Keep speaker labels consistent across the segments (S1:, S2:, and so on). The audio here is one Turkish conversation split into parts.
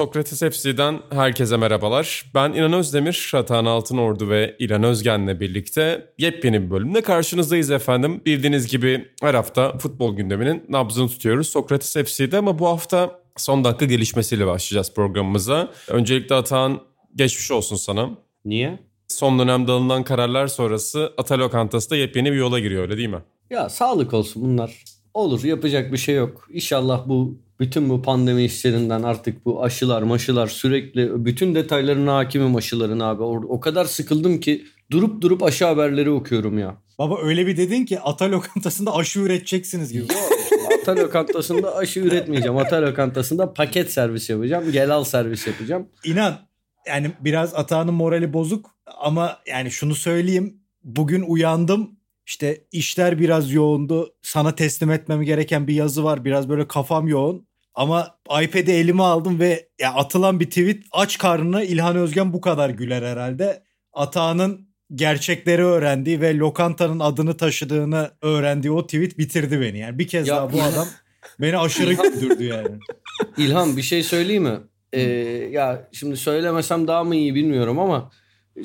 S1: Sokrates FC'den herkese merhabalar. Ben İnan Özdemir, Ratan Altınordu ve İlan Özgen'le birlikte yepyeni bir bölümde karşınızdayız efendim. Bildiğiniz gibi her hafta futbol gündeminin nabzını tutuyoruz Sokrates FC'de ama bu hafta son dakika gelişmesiyle başlayacağız programımıza. Öncelikle Atan geçmiş olsun sana.
S2: Niye?
S1: Son dönemde alınan kararlar sonrası Ata Lokantası da yepyeni bir yola giriyor öyle değil mi?
S2: Ya sağlık olsun bunlar. Olur yapacak bir şey yok. İnşallah bu bütün bu pandemi işlerinden artık bu aşılar maşılar sürekli bütün detaylarına hakimim aşıların abi. O, kadar sıkıldım ki durup durup aşı haberleri okuyorum ya.
S3: Baba öyle bir dedin ki ata lokantasında aşı üreteceksiniz gibi.
S2: Ata lokantasında aşı üretmeyeceğim. Ata lokantasında paket servis yapacağım. Gel al servis yapacağım.
S3: İnan yani biraz Ata'nın morali bozuk ama yani şunu söyleyeyim. Bugün uyandım işte işler biraz yoğundu. Sana teslim etmem gereken bir yazı var. Biraz böyle kafam yoğun. Ama iPad'i elime aldım ve ya atılan bir tweet aç karnına İlhan Özgen bu kadar güler herhalde. Atağının gerçekleri öğrendiği ve lokantanın adını taşıdığını öğrendiği o tweet bitirdi beni. Yani bir kez
S2: Ya-
S3: daha bu adam beni aşırı güldürdü yani.
S2: İlhan bir şey söyleyeyim mi? Ee, ya şimdi söylemesem daha mı iyi bilmiyorum ama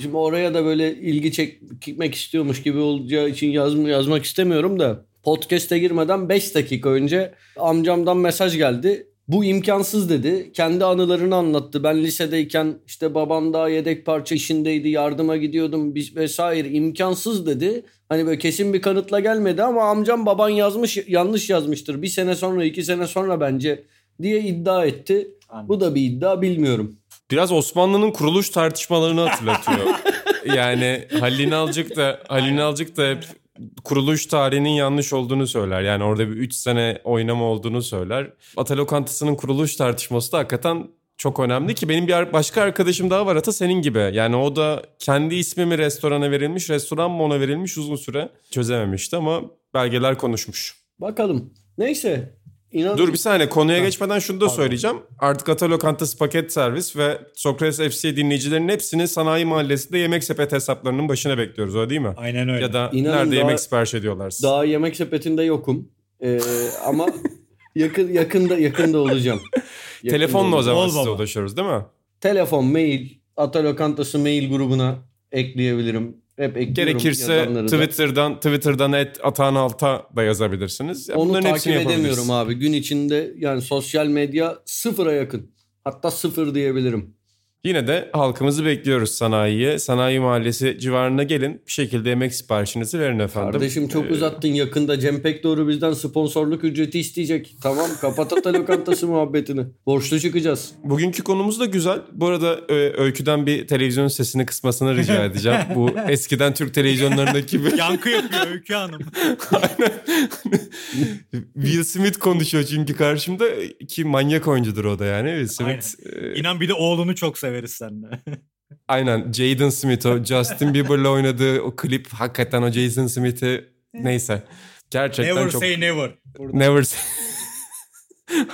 S2: şimdi oraya da böyle ilgi çekmek istiyormuş gibi olacağı için yazm yazmak istemiyorum da podcast'e girmeden 5 dakika önce amcamdan mesaj geldi. Bu imkansız dedi. Kendi anılarını anlattı. Ben lisedeyken işte babam daha yedek parça işindeydi. Yardıma gidiyordum vesaire. imkansız dedi. Hani böyle kesin bir kanıtla gelmedi ama amcam baban yazmış yanlış yazmıştır. Bir sene sonra iki sene sonra bence diye iddia etti. Bu da bir iddia bilmiyorum.
S1: Biraz Osmanlı'nın kuruluş tartışmalarını hatırlatıyor. yani Halil İnalcık da Halil İnalcık da hep kuruluş tarihinin yanlış olduğunu söyler. Yani orada bir 3 sene oynama olduğunu söyler. Ata Lokantası'nın kuruluş tartışması da hakikaten çok önemli ki benim bir başka arkadaşım daha var Ata senin gibi. Yani o da kendi ismi mi restorana verilmiş, restoran mı ona verilmiş uzun süre çözememişti ama belgeler konuşmuş.
S2: Bakalım. Neyse. İnan
S1: Dur bir saniye konuya
S2: Ha,
S1: geçmeden şunu da
S3: pardon.
S1: söyleyeceğim. Artık Ata Lokantası paket servis ve Sokrates FC dinleyicilerinin hepsini Sanayi Mahallesi'nde yemek sepet hesaplarının başına bekliyoruz öyle değil mi?
S3: Aynen öyle.
S1: Ya da
S2: İnanın
S1: nerede
S2: daha-
S1: yemek sipariş ediyorlarsa.
S2: daha yemek sepetinde yokum. Ee, ama yakın yakında yakında olacağım. Yakında
S1: Telefonla o
S2: olacağım.
S1: zaman
S3: Ol
S1: size ulaşıyoruz değil mi?
S2: Telefon, mail, Ata Lokantası mail grubuna ekleyebilirim. Hep
S1: Gerekirse
S2: yazanları da.
S1: Twitter'dan Twitter'dan et Atan Alta da yazabilirsiniz. Ya
S2: Onu
S1: bunların
S2: takip edemiyorum abi. Gün içinde yani sosyal medya sıfıra yakın. Hatta sıfır diyebilirim.
S1: Yine de halkımızı bekliyoruz sanayiye. Sanayi Mahallesi civarına gelin. Bir şekilde yemek siparişinizi verin efendim.
S2: Kardeşim çok
S1: Ee,
S2: uzattın. Yakında Cem Pekdoğru bizden sponsorluk ücreti isteyecek. Tamam kapat Ata Lokantası muhabbetini. Borçlu çıkacağız.
S1: Bugünkü konumuz da güzel. Bu arada e, Öykü'den bir televizyon sesini kısmasını rica edeceğim. Bu eskiden Türk televizyonlarındaki gibi.
S3: Yankı yapıyor Öykü Hanım.
S1: Aynen. Will Smith konuşuyor çünkü karşımda ki manyak oyuncudur o da yani. Will Smith. e,
S3: İnan bir de oğlunu çok severiz seninle.
S1: aynen Jaden Smith o Justin Bieber'la oynadığı o klip hakikaten o Jaden Smith'i neyse. Gerçekten
S3: never
S1: çok
S3: say never. Burada.
S1: Never Say...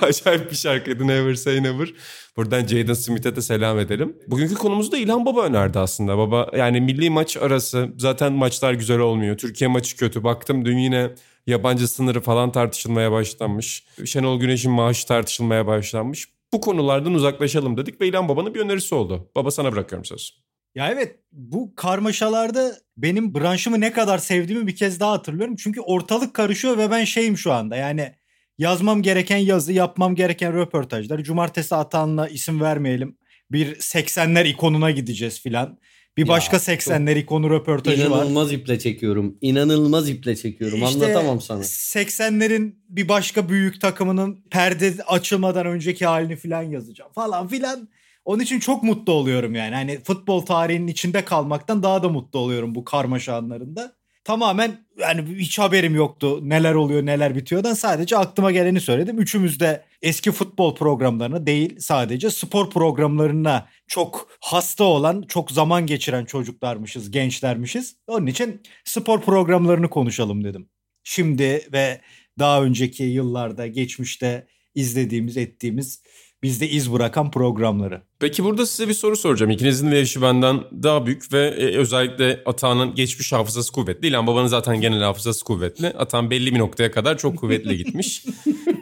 S1: Acayip bir şarkıydı Never Say Never. Buradan Jaden Smith'e de selam edelim. Bugünkü konumuzu da İlhan Baba önerdi aslında. Baba yani milli maç arası zaten maçlar güzel olmuyor. Türkiye maçı kötü. Baktım dün yine yabancı sınırı falan tartışılmaya başlanmış. Şenol Güneş'in maaşı tartışılmaya başlanmış. Bu konulardan uzaklaşalım dedik ve İlhan Baba'nın bir önerisi oldu. Baba sana bırakıyorum söz.
S3: Ya evet bu karmaşalarda benim branşımı ne kadar sevdiğimi bir kez daha hatırlıyorum. Çünkü ortalık karışıyor ve ben şeyim şu anda yani yazmam gereken yazı, yapmam gereken röportajlar. Cumartesi Atan'la isim vermeyelim. Bir 80'ler ikonuna gideceğiz filan. Bir
S2: Ya,
S3: başka 80'ler ikonu röportajı var.
S2: İnanılmaz iple çekiyorum. İnanılmaz iple çekiyorum.
S3: İşte
S2: Anlatamam sana.
S3: 80'lerin bir başka büyük takımının perde açılmadan önceki halini filan yazacağım falan filan. Onun için çok mutlu oluyorum yani. Hani futbol tarihinin içinde kalmaktan daha da mutlu oluyorum bu karmaşa anlarında. Tamamen yani hiç haberim yoktu neler oluyor neler bitiyordan sadece aklıma geleni söyledim. Üçümüz de eski futbol programlarına değil sadece spor programlarına çok hasta olan, çok zaman geçiren çocuklarmışız, gençlermişiz. Onun için spor programlarını konuşalım dedim. Şimdi ve daha önceki yıllarda, geçmişte izlediğimiz, ettiğimiz bizde iz bırakan programları.
S1: Peki burada size bir soru soracağım. İkinizin de yaşı benden daha büyük ve e, özellikle Atağan'ın geçmiş hafızası kuvvetli. İlhan babanın zaten genel hafızası kuvvetli. Atağan belli bir noktaya kadar çok kuvvetli gitmiş.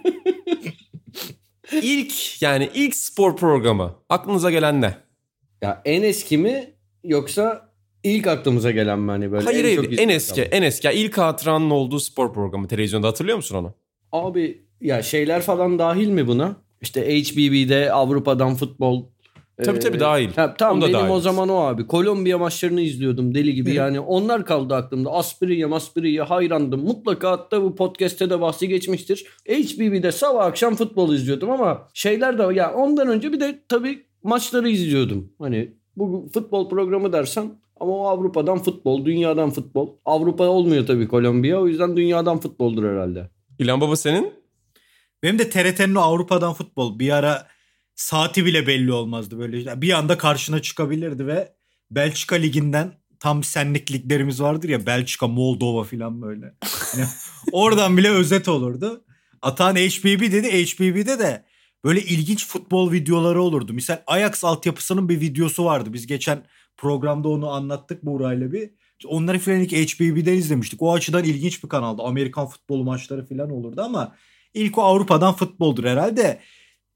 S1: İlk yani ilk spor programı aklınıza gelen ne?
S2: Ya en eski mi yoksa ilk aklımıza gelen mi hani böyle?
S1: hayır
S2: en,
S1: hayır en eski en eski ya ilk hatıranın olduğu spor programı televizyonda hatırlıyor musun onu?
S2: Abi ya şeyler falan dahil mi buna? İşte HBB'de Avrupa'dan futbol.
S1: Tabii tabii dahil.
S2: Ha, tamam
S1: Onda
S2: benim
S1: dahil.
S2: o zaman o abi. Kolombiya maçlarını izliyordum deli gibi. Yani onlar kaldı aklımda. Aspiriye Maspiriye hayrandım. Mutlaka hatta bu podcast'te de bahsi geçmiştir. HBB'de sabah akşam futbol izliyordum ama şeyler de ya ondan önce bir de tabii maçları izliyordum. Hani bu futbol programı dersen ama o Avrupa'dan futbol, dünyadan futbol. Avrupa olmuyor tabii Kolombiya. O yüzden dünyadan futboldur herhalde.
S1: İlhan baba senin?
S3: Benim de TRT'nin o Avrupa'dan futbol bir ara saati bile belli olmazdı böyle. Bir anda karşına çıkabilirdi ve Belçika liginden tam senlik liglerimiz vardır ya Belçika, Moldova falan böyle. Yani oradan bile özet olurdu. Atan HBB dedi. HBB'de de böyle ilginç futbol videoları olurdu. Misal Ajax altyapısının bir videosu vardı. Biz geçen programda onu anlattık Buğra'yla bir. Onları filan ilk HBB'den izlemiştik. O açıdan ilginç bir kanaldı. Amerikan futbolu maçları filan olurdu ama ilk o Avrupa'dan futboldur herhalde.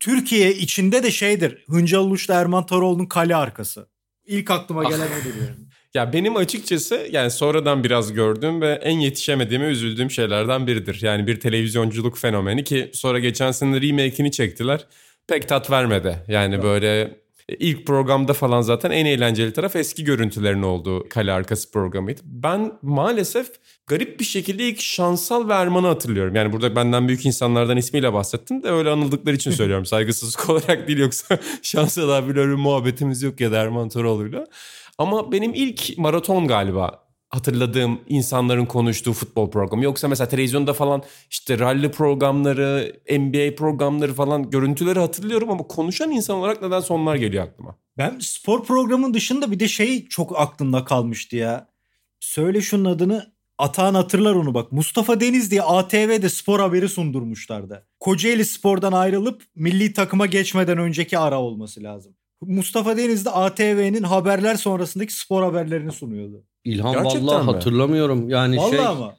S3: Türkiye içinde de şeydir. Hıncal Uluç'ta Erman Toroğlu'nun kale arkası. İlk aklıma gelen odur yani.
S1: Ya benim açıkçası yani sonradan biraz gördüğüm ve en yetişemediğime üzüldüğüm şeylerden biridir. Yani bir televizyonculuk fenomeni ki sonra geçen sene remake'ini çektiler. Pek tat vermedi. Yani böyle ilk programda falan zaten en eğlenceli taraf eski görüntülerin olduğu kale arkası programıydı. Ben maalesef garip bir şekilde ilk Şansal ve Erman'ı hatırlıyorum. Yani burada benden büyük insanlardan ismiyle bahsettim de öyle anıldıkları için söylüyorum. Saygısızlık olarak değil yoksa Şansal abiyle öyle muhabbetimiz yok ya da Erman Toroğlu'yla. Ama benim ilk maraton galiba hatırladığım insanların konuştuğu futbol programı. Yoksa mesela televizyonda falan işte rally programları, NBA programları falan görüntüleri hatırlıyorum ama konuşan insan olarak nedense onlar geliyor aklıma.
S3: Ben spor programın dışında bir de şey çok aklımda kalmıştı ya. Söyle şunun adını Atahan hatırlar onu bak. Mustafa Deniz diye ATV'de spor haberi sundurmuşlardı. Kocaeli Spor'dan ayrılıp milli takıma geçmeden önceki ara olması lazım. Mustafa Deniz de ATV'nin haberler sonrasındaki spor haberlerini sunuyordu.
S2: İlhan
S1: Gerçekten
S2: vallahi
S1: mi?
S2: hatırlamıyorum. Yani
S3: Vallahi
S2: şey
S3: ama.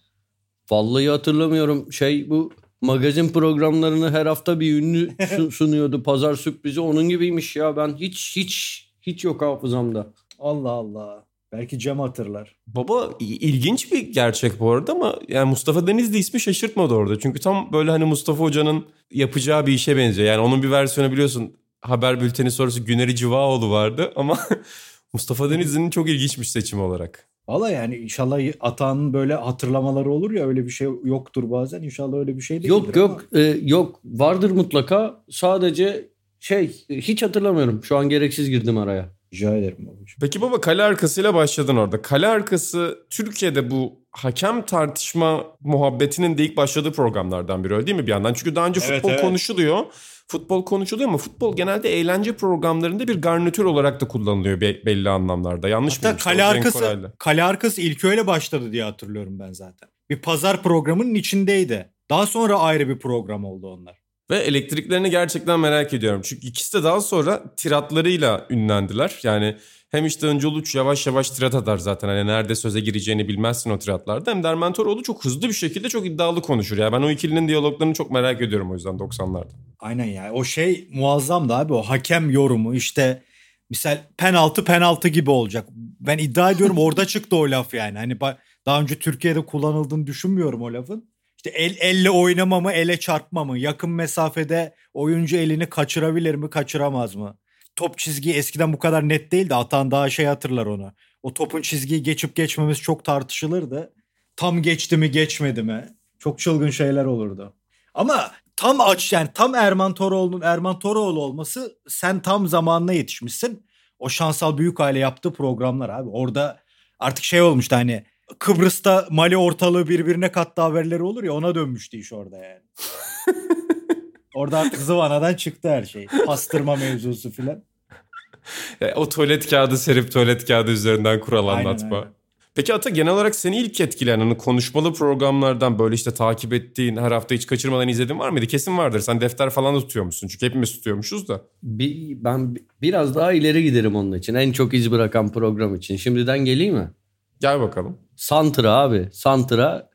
S2: vallahi hatırlamıyorum. Şey bu magazin programlarını her hafta bir ünlü su- sunuyordu. Pazar sürprizi onun gibiymiş ya. Ben hiç hiç hiç yok hafızamda.
S3: Allah Allah. Belki Cem hatırlar.
S1: Baba ilginç bir gerçek bu arada ama yani Mustafa Denizli ismi şaşırtmadı orada. Çünkü tam böyle hani Mustafa Hoca'nın yapacağı bir işe benziyor. Yani onun bir versiyonu biliyorsun haber bülteni sonrası Güneri Civaoğlu vardı ama Mustafa Denizli'nin çok ilginçmiş seçim olarak.
S3: Valla yani inşallah Atahan'ın böyle hatırlamaları olur ya öyle bir şey yoktur bazen. İnşallah öyle bir şey değildir
S2: Yok
S3: ama.
S2: yok e, yok vardır mutlaka. Sadece şey hiç hatırlamıyorum. Şu an gereksiz girdim araya.
S3: Rica ederim babacığım.
S1: Peki baba kale arkasıyla başladın orada. Kale arkası Türkiye'de bu hakem tartışma muhabbetinin de ilk başladığı programlardan biri öyle değil mi bir yandan? Çünkü daha önce
S3: Evet,
S1: futbol
S3: evet.
S1: konuşuluyor. Futbol konuşuluyor ama futbol genelde eğlence programlarında bir garnitür olarak da kullanılıyor be- belli anlamlarda. Yanlış
S3: Hatta
S1: mıyım? işte
S3: kale arkası, kale arkası ilk öyle başladı diye hatırlıyorum ben zaten. Bir pazar programının içindeydi. Daha sonra ayrı bir program oldu onlar.
S1: Ve elektriklerini gerçekten merak ediyorum. Çünkü ikisi de daha sonra tiratlarıyla ünlendiler. Yani hem işte Öncü Uluç yavaş yavaş tirat atar zaten. Hani nerede söze gireceğini bilmezsin o tiratlarda. Hem Derman Toroğlu çok hızlı bir şekilde çok iddialı konuşur. Yani ben o ikilinin diyaloglarını çok merak ediyorum o yüzden 90'larda.
S3: Aynen ya. O şey muazzamdı abi. O hakem yorumu işte misal penaltı penaltı gibi olacak. Ben iddia ediyorum orada çıktı o laf yani. Hani daha önce Türkiye'de kullanıldığını düşünmüyorum o lafın. İşte el, elle oynama mı, ele çarpma mı? Yakın mesafede oyuncu elini kaçırabilir mi, kaçıramaz mı? Top çizgi eskiden bu kadar net değildi. Atan daha şey hatırlar onu. O topun çizgiyi geçip geçmemesi çok tartışılırdı. Tam geçti mi, geçmedi mi? Çok çılgın şeyler olurdu. Ama tam aç yani tam Erman Toroğlu'nun Erman Toroğlu olması sen tam zamanına yetişmişsin. O şansal büyük aile yaptığı programlar abi. Orada artık şey olmuştu hani Kıbrıs'ta Mali ortalığı birbirine kattı haberleri olur ya ona dönmüştü iş orada yani. orada artık zıvanadan çıktı her şey. Pastırma mevzusu filan.
S1: Yani o tuvalet kağıdı serip tuvalet kağıdı üzerinden kural
S3: Aynen,
S1: anlatma.
S3: aynen.
S1: Peki Ata genel olarak seni ilk etkileyen hani konuşmalı programlardan böyle işte takip ettiğin her hafta hiç kaçırmadan izlediğin var mıydı? Kesin vardır. Sen defter falan da tutuyormuşsun. Çünkü hepimiz tutuyormuşuz da.
S2: Bir, ben biraz daha ileri giderim onun için. En çok iz bırakan program için. Şimdiden geleyim mi?
S1: Gel bakalım.
S2: Santra abi. Santra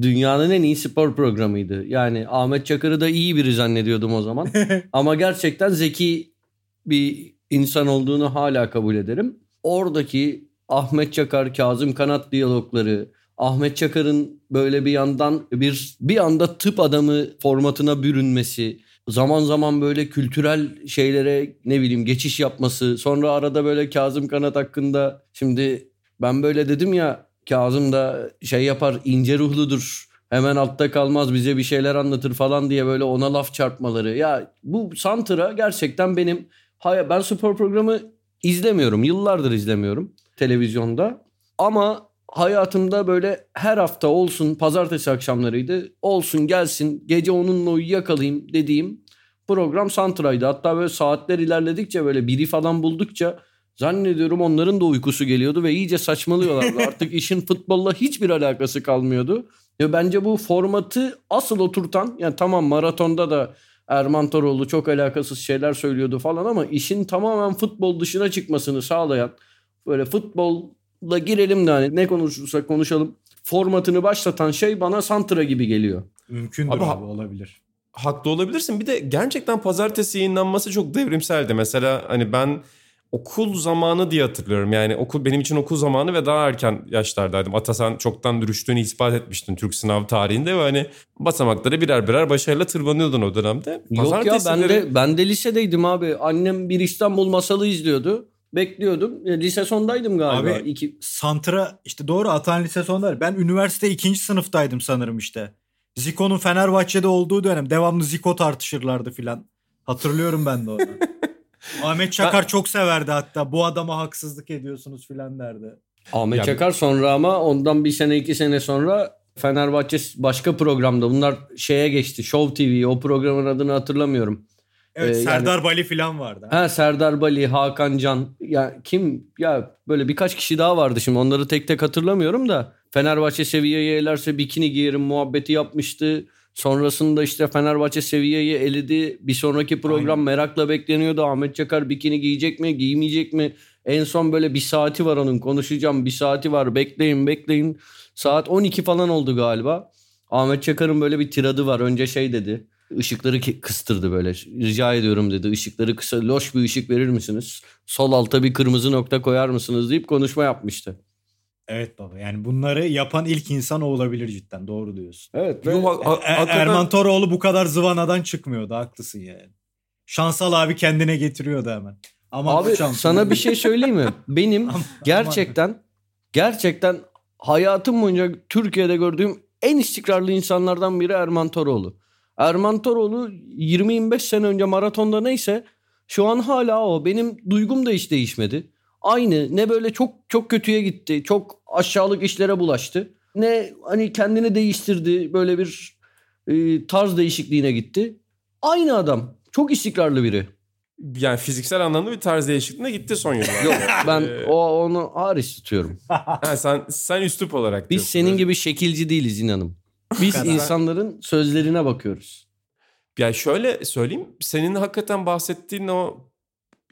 S2: dünyanın en iyi spor programıydı. Yani Ahmet Çakır'ı da iyi biri zannediyordum o zaman. Ama gerçekten zeki bir insan olduğunu hala kabul ederim. Oradaki Ahmet Çakar, Kazım Kanat diyalogları, Ahmet Çakar'ın böyle bir yandan bir bir anda tıp adamı formatına bürünmesi, zaman zaman böyle kültürel şeylere ne bileyim geçiş yapması, sonra arada böyle Kazım Kanat hakkında şimdi ben böyle dedim ya Kazım da şey yapar ince ruhludur. Hemen altta kalmaz bize bir şeyler anlatır falan diye böyle ona laf çarpmaları. Ya bu Santra gerçekten benim ben spor programı izlemiyorum. Yıllardır izlemiyorum televizyonda. Ama hayatımda böyle her hafta olsun pazartesi akşamlarıydı. Olsun gelsin gece onunla uyuyakalayım dediğim program Santra'ydı. Hatta böyle saatler ilerledikçe böyle biri falan buldukça zannediyorum onların da uykusu geliyordu ve iyice saçmalıyorlardı. Artık işin futbolla hiçbir alakası kalmıyordu. Ya bence bu formatı asıl oturtan yani tamam maratonda da Erman Toroğlu çok alakasız şeyler söylüyordu falan ama işin tamamen futbol dışına çıkmasını sağlayan böyle futbolla girelim de hani ne konuşursak konuşalım formatını başlatan şey bana Santra gibi geliyor.
S3: Mümkündür abi, abi olabilir.
S1: Haklı olabilirsin. Bir de gerçekten pazartesi yayınlanması çok devrimseldi. Mesela hani ben okul zamanı diye hatırlıyorum. Yani okul benim için okul zamanı ve daha erken yaşlardaydım. Atasan çoktan dürüştüğünü ispat etmiştin Türk sınav tarihinde ve hani basamakları birer birer başarıyla tırmanıyordun o dönemde.
S2: Yok ya ben de, ben de lisedeydim abi. Annem bir İstanbul masalı izliyordu. Bekliyordum. Lise sondaydım galiba.
S3: Abi İki... Santra işte doğru Atan lise sondaydı. Ben üniversite ikinci sınıftaydım sanırım işte. Zico'nun Fenerbahçe'de olduğu dönem devamlı Zico tartışırlardı filan. Hatırlıyorum ben de onu. Ahmet Çakar çok severdi hatta. Bu adama haksızlık ediyorsunuz filan derdi.
S2: Ahmet yani... Çakar sonra ama ondan bir sene iki sene sonra Fenerbahçe başka programda bunlar şeye geçti. Show TV o programın adını hatırlamıyorum.
S3: Evet ee, Serdar yani, Bali falan vardı.
S2: Ha Serdar Bali, Hakan Can. Ya kim ya böyle birkaç kişi daha vardı şimdi onları tek tek hatırlamıyorum da. Fenerbahçe seviyeye elerse bikini giyerim muhabbeti yapmıştı. Sonrasında işte Fenerbahçe seviyeyi eledi. Bir sonraki program Aynen. merakla bekleniyordu. Ahmet Çakar bikini giyecek mi, giymeyecek mi? En son böyle bir saati var onun konuşacağım. Bir saati var bekleyin bekleyin. Saat 12 falan oldu galiba. Ahmet Çakar'ın böyle bir tiradı var. Önce şey dedi. Işıkları kıstırdı böyle. Rica ediyorum dedi. Işıkları kısa, loş bir ışık verir misiniz? Sol alta bir kırmızı nokta koyar mısınız deyip konuşma yapmıştı.
S3: Evet baba yani bunları yapan ilk insan o olabilir cidden doğru diyorsun.
S2: Evet.
S3: Ve Yo, a, a, er, Erman Toroğlu bu kadar zıvanadan çıkmıyordu haklısın yani. Şansal abi kendine getiriyordu hemen.
S2: Ama abi sana bir şey söyleyeyim mi? Benim gerçekten gerçekten hayatım boyunca Türkiye'de gördüğüm en istikrarlı insanlardan biri Erman Toroğlu. Erman Toroğlu 20-25 sene önce maratonda neyse şu an hala o. Benim duygum da hiç değişmedi aynı. Ne böyle çok çok kötüye gitti. Çok aşağılık işlere bulaştı. Ne hani kendini değiştirdi. Böyle bir e, tarz değişikliğine gitti. Aynı adam. Çok istikrarlı biri.
S1: Yani fiziksel anlamda bir tarz değişikliğine gitti son yıllarda.
S2: Yok ben o onu hariç tutuyorum.
S1: ha, sen sen üslup olarak
S2: Biz senin gibi şekilci değiliz inanım. Biz insanların sözlerine bakıyoruz.
S1: Yani şöyle söyleyeyim. Senin hakikaten bahsettiğin o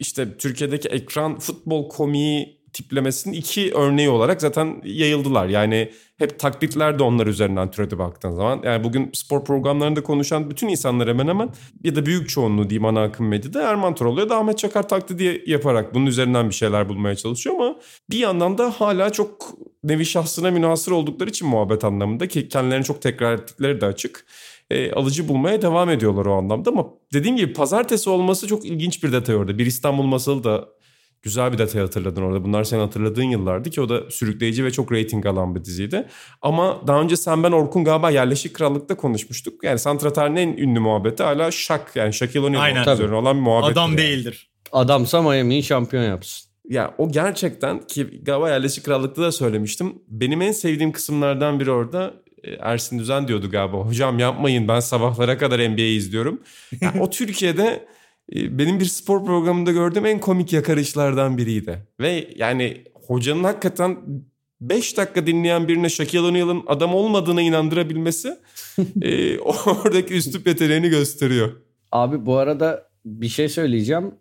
S1: işte Türkiye'deki ekran futbol komiği tiplemesinin iki örneği olarak zaten yayıldılar. Yani hep taklitler de onlar üzerinden türedi baktığın zaman. Yani bugün spor programlarında konuşan bütün insanlar hemen hemen ya da büyük çoğunluğu diyeyim ana akım medyada Erman Toroğlu ya da Ahmet Çakar taklidi yaparak bunun üzerinden bir şeyler bulmaya çalışıyor ama bir yandan da hala çok nevi şahsına münasır oldukları için muhabbet anlamında ki kendilerini çok tekrar ettikleri de açık e, alıcı bulmaya devam ediyorlar o anlamda. Ama dediğim gibi pazartesi olması çok ilginç bir detay orada. Bir İstanbul Masalı da güzel bir detay hatırladın orada. Bunlar senin hatırladığın yıllardı ki o da sürükleyici ve çok reyting alan bir diziydi. Ama daha önce sen ben Orkun galiba Yerleşik Krallık'ta konuşmuştuk. Yani Santratar'ın en ünlü muhabbeti hala Şak yani Shaquille O'Neal üzerine olan bir muhabbet.
S3: Adam yani. değildir.
S2: Adamsa Miami'yi şampiyon yapsın.
S1: Ya o gerçekten ki galiba Yerleşik Krallık'ta da söylemiştim. Benim en sevdiğim kısımlardan biri orada Ersin Düzen diyordu galiba. Hocam yapmayın ben sabahlara kadar NBA izliyorum. Yani o Türkiye'de e, benim bir spor programında gördüğüm en komik yakarışlardan biriydi. Ve yani hocanın hakikaten 5 dakika dinleyen birine Shaquille O'Neal'ın adam olmadığına inandırabilmesi e, oradaki üslup yeteneğini gösteriyor.
S2: Abi bu arada bir şey söyleyeceğim.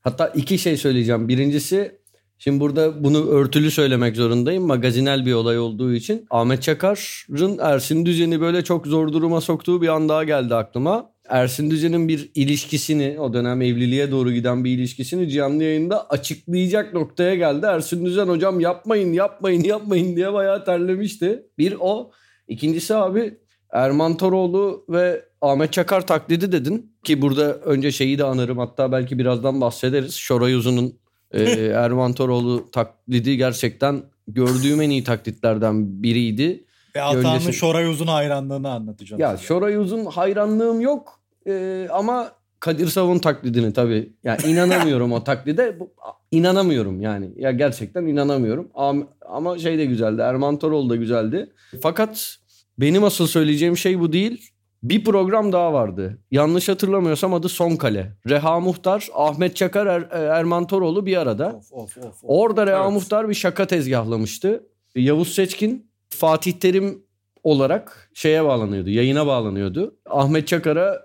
S2: Hatta iki şey söyleyeceğim. Birincisi şimdi burada bunu örtülü söylemek zorundayım. Magazinel bir olay olduğu için. Ahmet Çakar'ın Ersin Düzen'i böyle çok zor duruma soktuğu bir an daha geldi aklıma. Ersin Düzen'in bir ilişkisini o dönem evliliğe doğru giden bir ilişkisini canlı yayında açıklayacak noktaya geldi. Ersin Düzen hocam yapmayın yapmayın yapmayın diye bayağı terlemişti. Bir o. İkincisi abi Erman Toroğlu ve Ahmet Çakar taklidi dedin. Ki burada önce şeyi de anarım hatta belki birazdan bahsederiz. Şoray Uzun'un e, Erman Toroğlu taklidi gerçekten gördüğüm en iyi taklitlerden biriydi.
S3: Ve Atağan'ın
S2: Öncesi-
S3: Şoray Uzun hayranlığını anlatacağım.
S2: Ya
S3: size.
S2: Şoray Uzun hayranlığım yok Ee, ama Kadir Savun taklidini tabii. Ya inanamıyorum o taklide. Bu- İnanamıyorum yani. Ya gerçekten inanamıyorum. Ama, ama şey de güzeldi. Erman Toroğlu da güzeldi. Fakat benim asıl söyleyeceğim şey bu değil. Bir program daha vardı. Yanlış hatırlamıyorsam adı Son Kale. Reha Muhtar, Ahmet Çakar, Er- Erman Toroğlu bir arada.
S3: Of of of. of.
S2: Orada Reha
S1: Evet.
S2: Muhtar bir şaka tezgahlamıştı. Yavuz Seçkin Fatih Terim olarak şeye bağlanıyordu, yayına bağlanıyordu. Ahmet Çakar'a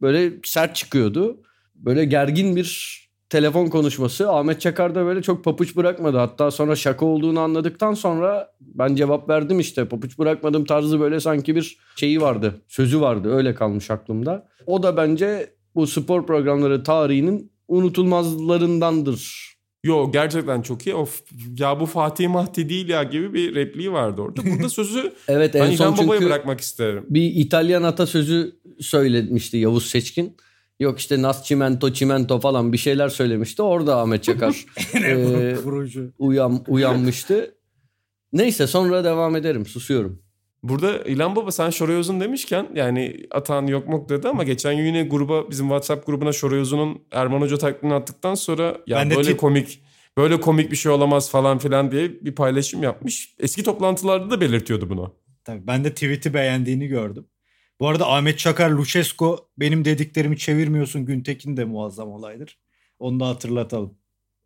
S2: böyle sert çıkıyordu. Böyle gergin bir telefon konuşması. Ahmet Çakar da böyle çok papuç bırakmadı. Hatta sonra şaka olduğunu anladıktan sonra ben cevap verdim işte. Papuç bırakmadım tarzı böyle sanki bir şeyi vardı. Sözü vardı. Öyle kalmış aklımda. O da bence bu spor programları tarihinin unutulmazlarındandır.
S1: Yo gerçekten çok iyi. Of ya bu Fatih Mahdi değil ya gibi bir repliği vardı orada. Burada sözü
S2: Evet en son
S1: İlhan Baba'ya bırakmak isterim.
S2: bir İtalyan atasözü söylemişti Yavuz Seçkin. Yok işte Nas Çimento Çimento falan bir şeyler söylemişti. Orada Ahmet Çakar e, uyan, uyanmıştı. Neyse sonra devam ederim. Susuyorum.
S1: Burada İlhan Baba sen Şoray Uzun demişken yani Atan yok mok dedi ama geçen gün yine gruba bizim WhatsApp grubuna Şoray Uzun'un Erman Hoca taklidini attıktan sonra ya
S3: Ben
S1: böyle
S3: tip-
S1: komik böyle komik bir şey olamaz falan filan diye bir paylaşım yapmış. Eski toplantılarda da belirtiyordu bunu.
S3: Tabii ben de tweet'i beğendiğini gördüm. Bu arada Ahmet Çakar, Lucescu benim dediklerimi çevirmiyorsun Güntekin de muazzam olaydır. Onu da hatırlatalım.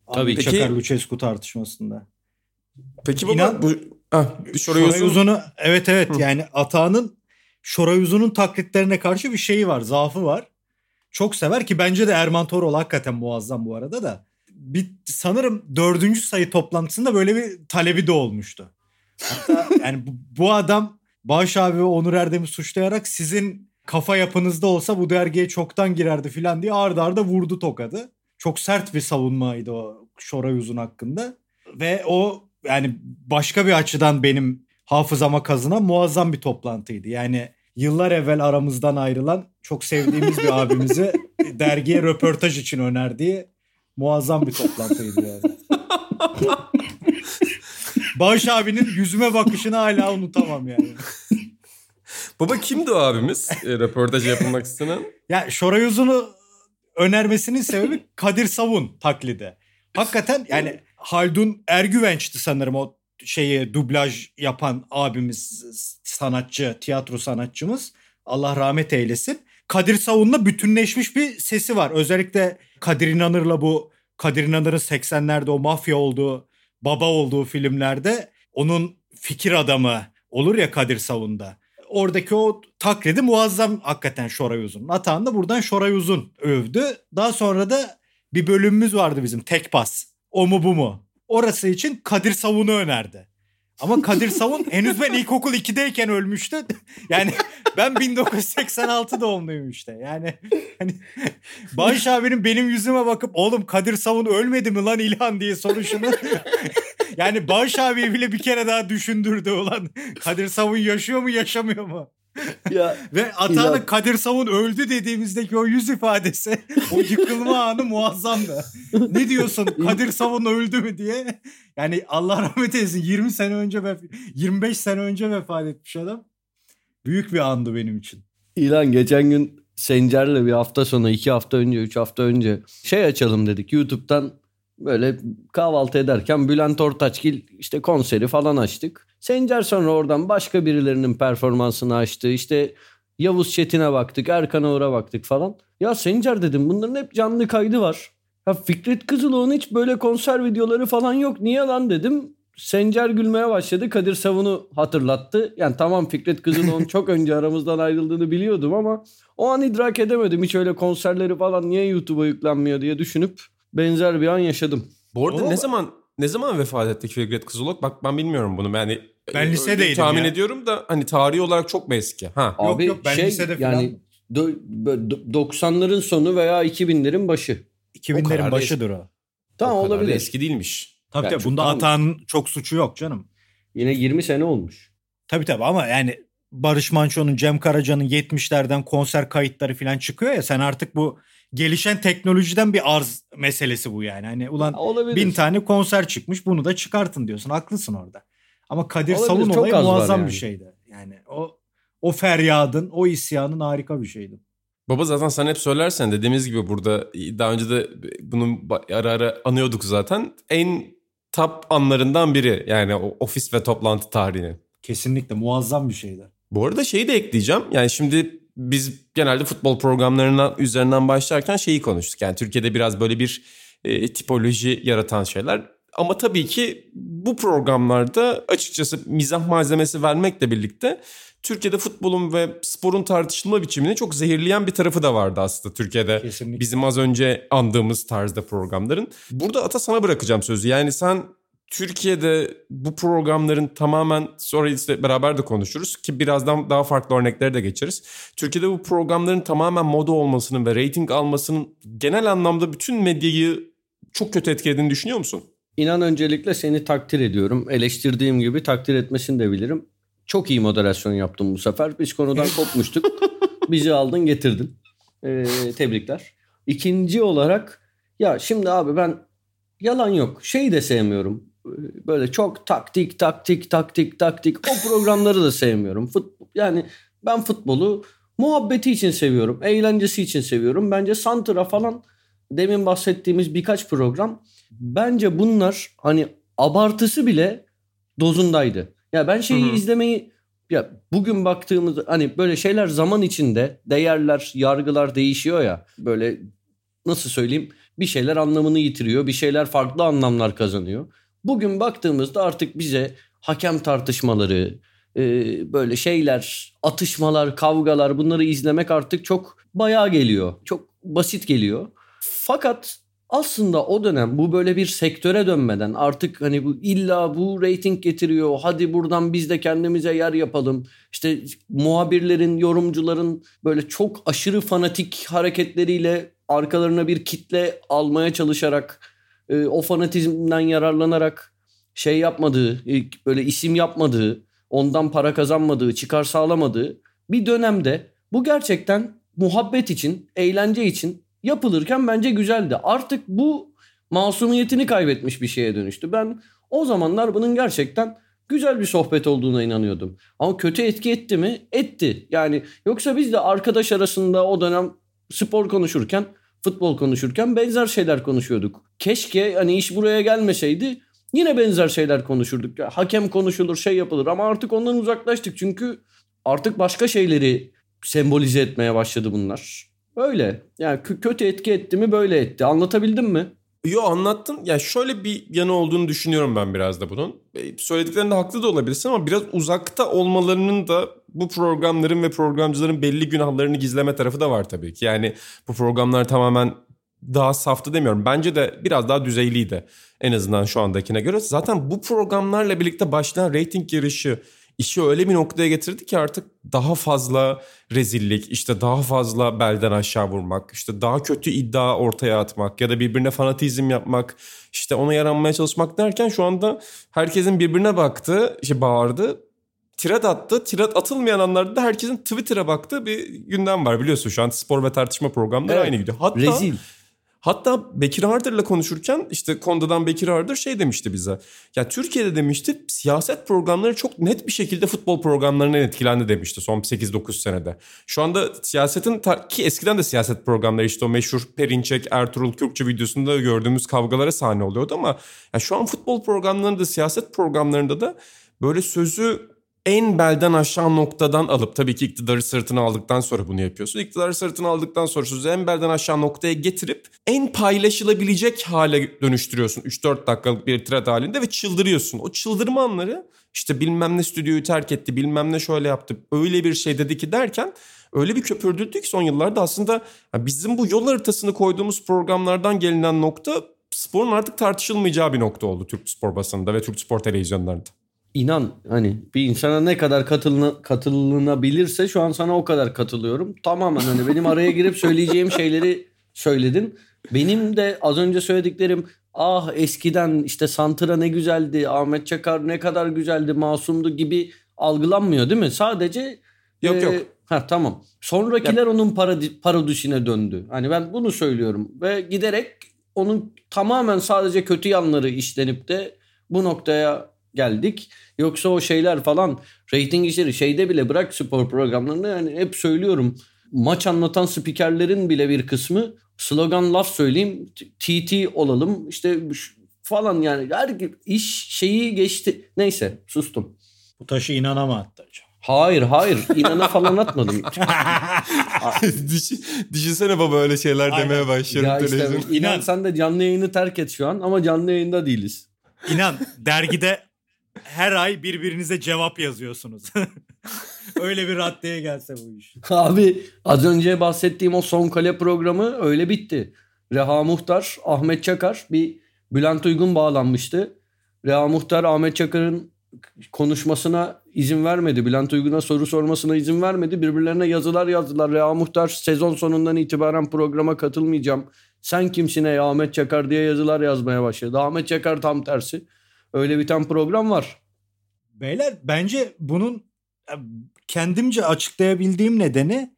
S2: Tabii.
S3: Ahmet
S1: Peki-
S3: Çakar, Lucescu tartışmasında.
S1: Peki baba
S3: İnan-
S1: bu ah, Şoray,
S3: Şoray
S1: Uzun
S3: Uzun'u evet evet
S1: Hı.
S3: yani Atağan'ın Şoray Uzun'un taklitlerine karşı bir şeyi var, zaafı var. Çok sever ki bence de Erman Torol hakikaten muazzam bu arada da. Bir, sanırım dördüncü sayı toplantısında böyle bir talebi de olmuştu. Hatta yani bu, bu adam Bağış abi ve Onur Erdem'i suçlayarak sizin kafa yapınızda olsa bu dergiye çoktan girerdi filan diye ardarda arda vurdu tokadı. Çok sert bir savunmaydı o Şoray Uzun hakkında. Ve o yani başka bir açıdan benim hafızama kazınan muazzam bir toplantıydı. Yani yıllar evvel aramızdan ayrılan çok sevdiğimiz bir abimizi dergiye röportaj için önerdiği muazzam bir toplantıydı yani. Bağış abinin yüzüme bakışını hala unutamam yani.
S1: Baba kimdi o abimiz? e, röportaj yapılmak istenen.
S3: Ya Şoray Uzun'u önermesinin sebebi Kadir Savun taklidi. Hakikaten yani Haldun Ergüvenç'ti sanırım o şeyi dublaj yapan abimiz sanatçı, tiyatro sanatçımız. Allah rahmet eylesin. Kadir Savun'la bütünleşmiş bir sesi var. Özellikle Kadir İnanır'la bu Kadir İnanır'ın 80'lerde o mafya olduğu, baba olduğu filmlerde onun fikir adamı olur ya Kadir Savun'da. Oradaki o taklidi muazzam hakikaten Şoray Uzun. Atan da buradan Şoray Uzun övdü. Daha sonra da bir bölümümüz vardı bizim tek pas. O mu bu mu? Orası için Kadir Savun'u önerdi. Ama Kadir Savun henüz ben ilkokul 2'deyken ölmüştü. Yani ben 1986 doğumluyum işte. Yani hani Bağış abinin benim yüzüme bakıp oğlum Kadir Savun ölmedi mi lan İlhan diye soruşunu. yani Bağış abi bile bir kere daha düşündürdü ulan. Kadir Savun yaşıyor mu yaşamıyor mu?
S2: Ya
S3: Ve Atağan'ın
S2: İlhan-
S3: Kadir Savun öldü dediğimizdeki o yüz ifadesi o yıkılma anı muazzamdı. Ne diyorsun Kadir Savun öldü mü diye. Yani Allah rahmet eylesin 20 sene önce vef- 25 sene önce vefat etmiş adam. Büyük bir andı benim için.
S2: İlan geçen gün Sencer'le bir hafta sonra, iki hafta önce, üç hafta önce şey açalım dedik. YouTube'dan böyle kahvaltı ederken Bülent Ortaçgil işte konseri falan açtık. Sencer sonra oradan başka birilerinin performansını açtı. İşte Yavuz Çetin'e baktık, Erkan Oğur'a baktık falan. Ya Sencer dedim bunların hep canlı kaydı var. Ya Fikret Kızıloğlu'nun hiç böyle konser videoları falan yok. Niye lan dedim. Sencer gülmeye başladı. Kadir Savun'u hatırlattı. Yani tamam Fikret Kızılok'un çok önce aramızdan ayrıldığını biliyordum ama o an idrak edemedim. Hiç öyle konserleri falan niye YouTube'a yüklenmiyor diye düşünüp benzer bir an yaşadım.
S1: Bu arada
S3: Ama-
S1: ne zaman ne zaman vefat etti Fikret Kızılok? Bak ben bilmiyorum bunu. Yani
S3: Ben
S1: e,
S3: lisedeydim
S1: Tahmin
S3: ya.
S1: ediyorum da hani tarihi olarak çok mu eski? Ha.
S3: Yok,
S2: Abi
S3: yok, ben
S2: şey
S3: lisede falan-
S2: yani do- böyle do- 90'ların sonu veya 2000'lerin başı.
S1: O kadar
S3: 2000'lerin
S1: da
S3: başıdır o.
S2: Tamam
S1: o kadar da
S2: olabilir.
S1: eski değilmiş.
S3: Tabii
S2: Ya
S3: tabii
S2: çok-
S3: bunda. Atağan'ın çok suçu yok canım.
S2: Yine 20 sene olmuş.
S3: Tabii tabii ama yani Barış Manço'nun, Cem Karaca'nın 70'lerden konser kayıtları falan çıkıyor ya sen artık bu gelişen teknolojiden bir arz meselesi bu yani. Hani ulan
S2: olabilir.
S3: bin tane konser çıkmış bunu da çıkartın diyorsun. Haklısın orada. Ama Kadir
S2: Olabilir,
S3: Salun
S2: çok
S3: olayı muazzam
S2: yani.
S3: bir şeydi. Yani o o feryadın, o isyanın harika bir şeydi.
S1: Baba zaten sen hep söylersen dediğimiz gibi burada daha önce de bunu ara ara anıyorduk zaten. En top anlarından biri yani o ofis ve toplantı tarihinin.
S3: Kesinlikle muazzam bir şeydi.
S1: Bu arada şeyi de ekleyeceğim. Yani şimdi biz genelde futbol programlarından üzerinden başlarken şeyi konuştuk. Yani Türkiye'de biraz böyle bir e, tipoloji yaratan şeyler. Ama tabii ki bu programlarda açıkçası mizah malzemesi vermekle birlikte Türkiye'de futbolun ve sporun tartışılma biçimini çok zehirleyen bir tarafı da vardı aslında Türkiye'de.
S3: Kesinlikle.
S1: Bizim az önce andığımız tarzda programların. Burada Ata sana bırakacağım sözü. Yani sen Türkiye'de bu programların tamamen sonra işte beraber de konuşuruz ki birazdan daha farklı örneklere de geçeriz. Türkiye'de bu programların tamamen moda olmasının ve reyting almasının genel anlamda bütün medyayı çok kötü etkilediğini düşünüyor musun?
S2: İnan öncelikle seni takdir ediyorum. Eleştirdiğim gibi takdir etmesini de bilirim. Çok iyi moderasyon yaptın bu sefer. Biz konudan kopmuştuk. Bizi aldın getirdin. Ee, tebrikler. İkinci olarak ya şimdi abi ben yalan yok. Şeyi de sevmiyorum. Böyle çok taktik taktik taktik taktik o programları da sevmiyorum. Futbol, yani ben futbolu muhabbeti için seviyorum. Eğlencesi için seviyorum. Bence Santra falan demin bahsettiğimiz birkaç program bence bunlar hani abartısı bile dozundaydı. Ya ben şeyi
S1: Hı hı.
S2: izlemeyi ya bugün baktığımız hani böyle şeyler zaman içinde değerler, yargılar değişiyor ya. Böyle nasıl söyleyeyim? Bir şeyler anlamını yitiriyor, bir şeyler farklı anlamlar kazanıyor. Bugün baktığımızda artık bize hakem tartışmaları, e, böyle şeyler, atışmalar, kavgalar bunları izlemek artık çok bayağı geliyor. Çok basit geliyor. Fakat aslında o dönem bu böyle bir sektöre dönmeden artık hani bu illa bu reyting getiriyor. Hadi buradan biz de kendimize yer yapalım. İşte muhabirlerin, yorumcuların böyle çok aşırı fanatik hareketleriyle arkalarına bir kitle almaya çalışarak e, o fanatizmden yararlanarak şey yapmadığı, e, böyle isim yapmadığı, ondan para kazanmadığı, çıkar sağlamadığı bir dönemde bu gerçekten muhabbet için, eğlence için yapılırken bence güzeldi. Artık bu masumiyetini kaybetmiş bir şeye dönüştü. Ben o zamanlar bunun gerçekten güzel bir sohbet olduğuna inanıyordum. Ama kötü etki etti mi? Etti. Yani yoksa biz de arkadaş arasında o dönem spor konuşurken, futbol konuşurken benzer şeyler konuşuyorduk. Keşke hani iş buraya gelmeseydi yine benzer şeyler konuşurduk. Ya, hakem konuşulur, şey yapılır ama artık ondan uzaklaştık. Çünkü artık başka şeyleri sembolize etmeye başladı bunlar. Öyle. Yani kö- kötü etki etti mi böyle etti. Anlatabildim mi?
S1: Yo anlattın. Ya şöyle bir yanı olduğunu düşünüyorum ben biraz da bunun. E, Söylediklerinde haklı da olabilirsin ama biraz uzakta olmalarının da bu programların ve programcıların belli günahlarını gizleme tarafı da var tabii ki. Yani bu programlar tamamen daha saftı demiyorum. Bence de biraz daha düzeyliydi en azından şu andakine göre. Zaten bu programlarla birlikte başlayan reyting yarışı işi öyle bir noktaya getirdi ki artık daha fazla rezillik, işte daha fazla belden aşağı vurmak, işte daha kötü iddia ortaya atmak ya da birbirine fanatizm yapmak, işte ona yaranmaya çalışmak derken şu anda herkesin birbirine baktı, işte bağırdı. Tirat attı. Tirat atılmayan anlarda da herkesin Twitter'a baktığı bir gündem var biliyorsun. Şu an spor ve tartışma programları
S2: Evet.
S1: aynı gidiyor. Hatta
S2: Rezil.
S1: Hatta Bekir Ardır'la konuşurken işte Konda'dan Bekir Ardır şey demişti bize. Ya Türkiye'de demişti siyaset programları çok net bir şekilde futbol programlarından etkilendi demişti son 8-9 senede. Şu anda siyasetin ki eskiden de siyaset programları işte o meşhur Perinçek, Ertuğrul Kürkçü videosunda gördüğümüz kavgalara sahne oluyordu ama ya şu an futbol programlarında da siyaset programlarında da böyle sözü en belden aşağı noktadan alıp tabii ki iktidarı sırtına aldıktan sonra bunu yapıyorsun. İktidarı sırtına aldıktan sonra sözü en belden aşağı noktaya getirip en paylaşılabilecek hale dönüştürüyorsun 3-4 dakikalık bir thread halinde ve çıldırıyorsun. O çıldırma anları işte bilmem ne stüdyoyu terk etti bilmem ne şöyle yaptı öyle bir şey dedi ki derken öyle bir köpürdürdü ki son yıllarda aslında bizim bu yol haritasını koyduğumuz programlardan gelinen nokta sporun artık tartışılmayacağı bir nokta oldu Türk spor basınında ve Türk spor televizyonlarında.
S2: İnan hani bir insana ne kadar katılına, katılınabilirse şu an sana o kadar katılıyorum. Tamamen hani benim araya girip söyleyeceğim şeyleri söyledin. Benim de az önce söylediklerim ah eskiden işte Santra ne güzeldi, Ahmet Çakar ne kadar güzeldi, masumdu gibi algılanmıyor değil mi? Sadece
S1: Yok
S2: e,
S1: yok.
S2: Ha tamam. Sonrakiler onun paradi, parodisine döndü. Hani ben bunu söylüyorum ve giderek onun tamamen sadece kötü yanları işlenip de bu noktaya geldik. Yoksa o şeyler falan rating işleri şeyde bile bırak spor programlarını yani hep söylüyorum. Maç anlatan spikerlerin bile bir kısmı slogan laf söyleyeyim TT olalım işte falan yani her iş şeyi geçti. Neyse sustum.
S3: Bu taşı inanama attı hocam.
S2: Hayır hayır inana falan atmadım.
S1: Düşün, düşünsene baba öyle şeyler
S3: Aynen.
S1: demeye başlıyorum
S2: ya işte, İnan. sen de canlı yayını terk et şu an ama canlı yayında değiliz.
S3: İnan dergide her ay birbirinize cevap yazıyorsunuz. Öyle bir raddeye gelse bu iş.
S2: Abi az önce bahsettiğim o son kale programı öyle bitti. Reha Muhtar, Ahmet Çakar bir Bülent Uygun bağlanmıştı. Reha Muhtar Ahmet Çakar'ın konuşmasına izin vermedi. Bülent Uygun'a soru sormasına izin vermedi. Birbirlerine yazılar yazdılar. Reha Muhtar sezon sonundan itibaren programa katılmayacağım. Sen kimsin ey Ahmet Çakar diye yazılar yazmaya başladı. Ahmet Çakar tam tersi. Öyle biten program var.
S3: Beyler bence bunun e, kendimce açıklayabildiğim nedeni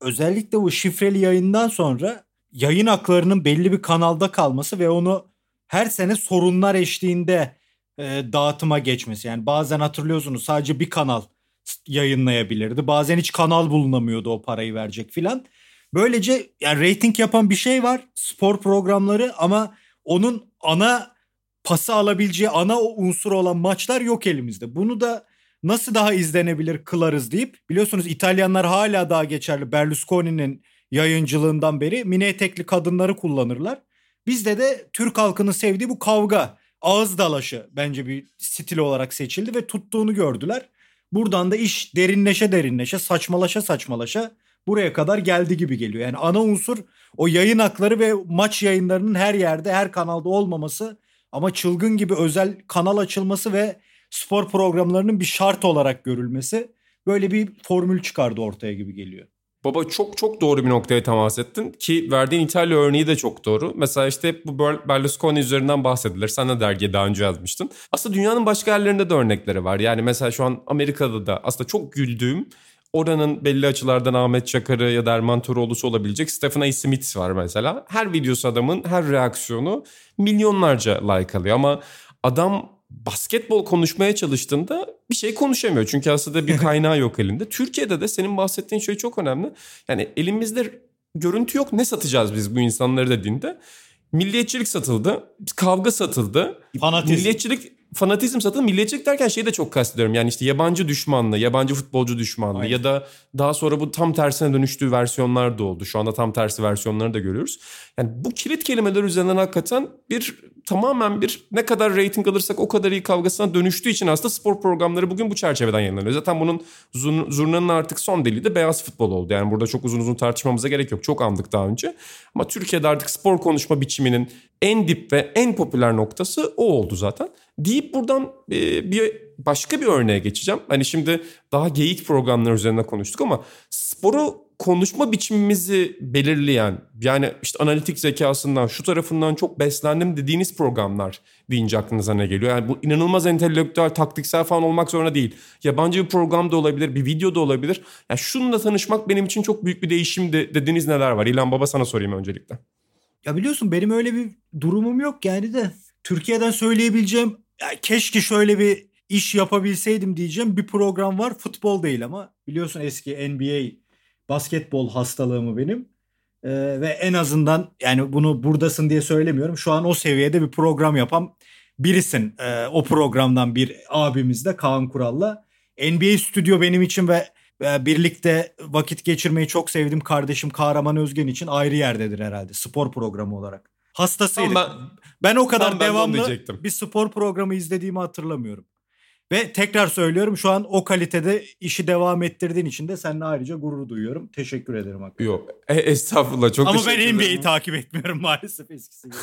S3: özellikle bu şifreli yayından sonra yayın haklarının belli bir kanalda kalması ve onu her sene sorunlar eşliğinde e, dağıtıma geçmesi. Yani bazen hatırlıyorsunuz sadece bir kanal yayınlayabilirdi. Bazen hiç kanal bulunamıyordu o parayı verecek filan. Böylece yani rating yapan bir şey var spor programları ama onun ana pası alabileceği ana unsur olan maçlar yok elimizde. Bunu da nasıl daha izlenebilir kılarız deyip biliyorsunuz İtalyanlar hala daha geçerli Berlusconi'nin yayıncılığından beri mini etekli kadınları kullanırlar. Bizde de Türk halkının sevdiği bu kavga, ağız dalaşı bence bir stil olarak seçildi ve tuttuğunu gördüler. Buradan da iş derinleşe derinleşe, saçmalaşa saçmalaşa buraya kadar geldi gibi geliyor. Yani ana unsur o yayın hakları ve maç yayınlarının her yerde, her kanalda olmaması ama çılgın gibi özel kanal açılması ve spor programlarının bir şart olarak görülmesi böyle bir formül çıkardı ortaya gibi geliyor.
S1: Baba çok çok doğru bir noktaya temas ettin ki verdiğin İtalya örneği de çok doğru. Mesela işte bu Berlusconi üzerinden bahsedilir. Sen de dergiye daha önce yazmıştın. Aslında dünyanın başka yerlerinde de örnekleri var. Yani mesela şu an Amerika'da da aslında çok güldüğüm oranın belli açılardan Ahmet Çakar'ı ya da Erman Toroğlu'su olabilecek Stephen A. Smith var mesela. Her videosu adamın her reaksiyonu milyonlarca like alıyor ama adam basketbol konuşmaya çalıştığında bir şey konuşamıyor. Çünkü aslında bir kaynağı yok elinde. Türkiye'de de senin bahsettiğin şey çok önemli. Yani elimizde görüntü yok ne satacağız biz bu insanları dediğinde. Milliyetçilik satıldı, kavga satıldı.
S3: Fanatizm.
S1: Milliyetçilik fanatizm satıldı. Milliyetçilik derken şeyi de çok kastediyorum. Yani işte yabancı düşmanlığı, yabancı futbolcu düşmanlığı
S3: Aynen.
S1: ya da daha sonra bu tam tersine dönüştüğü versiyonlar da oldu. Şu anda tam tersi versiyonları da görüyoruz. Yani bu kilit kelimeler üzerinden hakikaten bir tamamen bir ne kadar rating alırsak o kadar iyi kavgasına dönüştüğü için aslında spor programları bugün bu çerçeveden yayınlanıyor. Zaten bunun zur- zurnanın artık son deliği de beyaz futbol oldu. Yani burada çok uzun uzun tartışmamıza gerek yok. Çok andık daha önce. Ama Türkiye'de artık spor konuşma biçiminin en dip ve en popüler noktası o oldu zaten. Deyip buradan e, bir başka bir örneğe geçeceğim. Hani şimdi daha geyik programlar üzerine konuştuk ama sporu konuşma biçimimizi belirleyen yani işte analitik zekasından şu tarafından çok beslendim dediğiniz programlar deyince aklınıza ne geliyor? Yani bu inanılmaz entelektüel, taktiksel falan olmak zorunda değil. Yabancı bir program da olabilir, bir video da olabilir. Yani şununla tanışmak benim için çok büyük bir değişimdi dediğiniz neler var? İlhan Baba sana sorayım öncelikle.
S3: Ya biliyorsun benim öyle bir durumum yok yani de Türkiye'den söyleyebileceğim ya keşke şöyle bir iş yapabilseydim diyeceğim bir program var. Futbol değil ama biliyorsun eski NBA basketbol hastalığımı benim. Ee, ve en azından yani bunu buradasın diye söylemiyorum. Şu an o seviyede bir program yapan birisin. Ee, o programdan bir abimiz de Kaan Kural'la NBA Stüdyo benim için ve e, birlikte vakit geçirmeyi çok sevdiğim kardeşim Kahraman Özgen için ayrı yerdedir herhalde spor programı olarak. Hastasıydık.
S1: Tam
S3: ben, o kadar
S1: ben de onu
S3: devamlı
S1: diyecektim.
S3: bir spor programı izlediğimi hatırlamıyorum. Ve tekrar söylüyorum şu an o kalitede işi devam ettirdiğin için de seninle ayrıca gurur duyuyorum. Teşekkür ederim. hakikaten.
S1: Yok. E, estağfurullah çok
S3: Ama ben. NBA'yi takip etmiyorum maalesef eskisi gibi.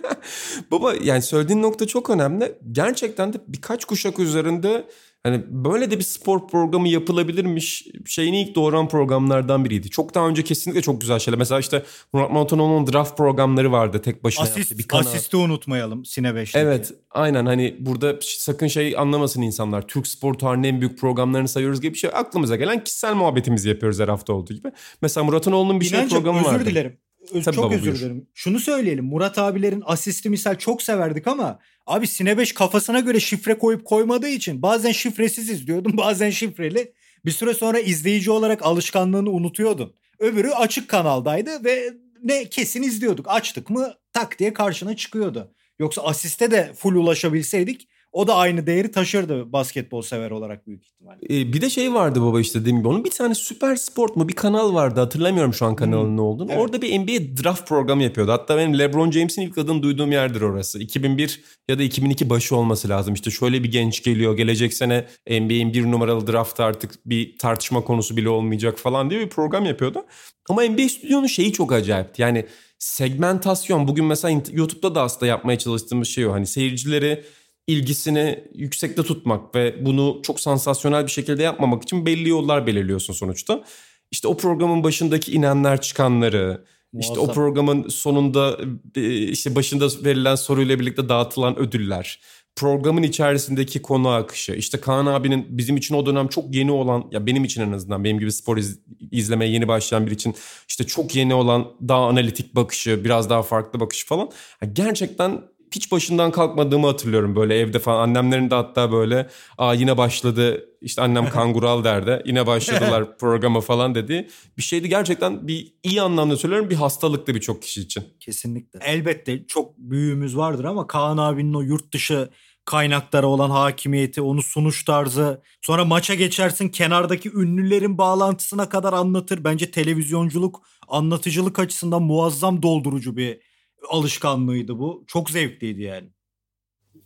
S1: Baba yani söylediğin nokta çok önemli. Gerçekten de birkaç kuşak üzerinde hani böyle de bir spor programı yapılabilirmiş şeyini ilk doğuran programlardan biriydi. Çok daha önce kesinlikle çok güzel şeyler. Mesela işte Murat Montano'nun draft programları vardı tek başına
S3: Asist,
S1: bir kanal.
S3: asisti unutmayalım Sine 5'teki.
S1: Evet aynen hani burada sakın şey anlamasın insanlar. Türk spor tarihinin en büyük programlarını sayıyoruz gibi bir şey. Aklımıza gelen kişisel muhabbetimizi yapıyoruz her hafta olduğu gibi. Mesela Murat Anoğlu'nun bir şey
S3: İnancım,
S1: programı
S3: özür
S1: vardı.
S3: dilerim.
S1: Tabii
S3: çok özür
S1: buyur.
S3: dilerim. Şunu söyleyelim. Murat abilerin asisti misal çok severdik ama abi Sine 5 kafasına göre şifre koyup koymadığı için bazen şifresiz izliyordun bazen şifreli. Bir süre sonra izleyici olarak alışkanlığını unutuyordun. Öbürü açık kanaldaydı ve ne kesin izliyorduk. Açtık mı tak diye karşına çıkıyordu. Yoksa asiste de full ulaşabilseydik o da aynı değeri taşırdı basketbol sever olarak büyük ihtimalle.
S1: Ee, bir de şey vardı baba işte dediğim gibi. Onun bir tane Süper Sport mu bir kanal vardı. Hatırlamıyorum şu an kanalın
S3: Hmm.
S1: ne olduğunu.
S3: Evet.
S1: Orada bir NBA draft programı yapıyordu. Hatta benim LeBron James'in ilk adını duyduğum yerdir orası. 2001 ya da 2002 başı olması lazım. İşte şöyle bir genç geliyor. Gelecek sene NBA'in bir numaralı draftı artık bir tartışma konusu bile olmayacak falan diye bir program yapıyordu. Ama NBA Stüdyo'nun şeyi çok acayipti. Yani segmentasyon. Bugün mesela YouTube'da da aslında yapmaya çalıştığımız şey o. Hani seyircileri ilgisini yüksekte tutmak ve bunu çok sansasyonel bir şekilde yapmamak için belli yollar belirliyorsun sonuçta. İşte o programın başındaki inenler çıkanları, işte o
S3: Muazzam.
S1: programın sonunda e, işte başında verilen soruyla birlikte dağıtılan ödüller, programın içerisindeki konu akışı, işte Kaan abinin bizim için o dönem çok yeni olan ya benim için en azından benim gibi spor iz- izlemeye yeni başlayan biri için işte çok yeni olan daha analitik bakışı, biraz daha farklı bakış falan. Ya gerçekten hiç başından kalkmadığımı hatırlıyorum böyle evde falan. Annemlerin de hatta böyle aa yine başladı işte annem kangural derdi. Yine başladılar programa falan dedi. Bir şeydi gerçekten bir iyi anlamda söylüyorum bir hastalıktı birçok kişi için.
S3: Kesinlikle. Elbette çok büyüğümüz vardır ama Kaan abinin o yurt dışı kaynaklara olan hakimiyeti, onu sunuş tarzı. Sonra maça geçersin kenardaki ünlülerin bağlantısına kadar anlatır. Bence televizyonculuk, anlatıcılık açısından muazzam doldurucu bir alışkanlığıydı bu. Çok zevkliydi yani.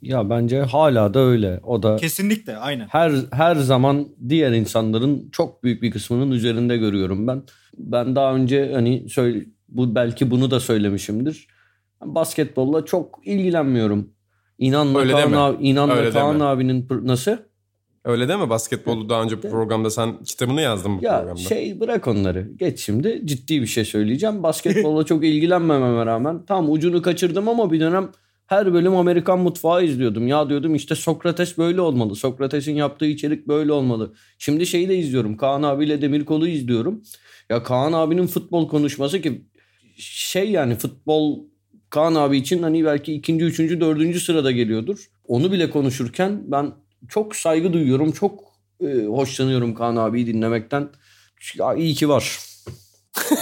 S2: Ya bence hala da öyle. O da
S3: Kesinlikle aynen.
S2: her her zaman diğer insanların çok büyük bir kısmının üzerinde görüyorum ben. Ben daha önce hani söyle bu belki bunu da söylemişimdir. Basketbolla çok ilgilenmiyorum. İnanla
S1: Öyle
S2: Kaan,
S1: deme.
S2: abi, İnanla
S1: Öyle
S2: Kaan
S1: deme.
S2: abinin nasıl?
S1: Öyle değil mi? Basketbolu daha önce programda sen kitabını yazdın bu
S2: Ya
S1: programda.
S2: şey bırak onları. Geç şimdi ciddi bir şey söyleyeceğim. Basketbolla çok ilgilenmememe rağmen tam ucunu kaçırdım ama bir dönem her bölüm Amerikan mutfağı izliyordum. Ya diyordum işte Sokrates böyle olmalı. Sokrates'in yaptığı içerik böyle olmalı. Şimdi şeyi de izliyorum. Kaan abiyle Demirkol'u izliyorum. Ya Kaan abinin futbol konuşması ki şey yani futbol Kaan abi için hani belki ikinci, üçüncü, dördüncü sırada geliyordur. Onu bile konuşurken ben çok saygı duyuyorum. Çok e, hoşlanıyorum Kaan abiyi dinlemekten. Ya iyi ki var.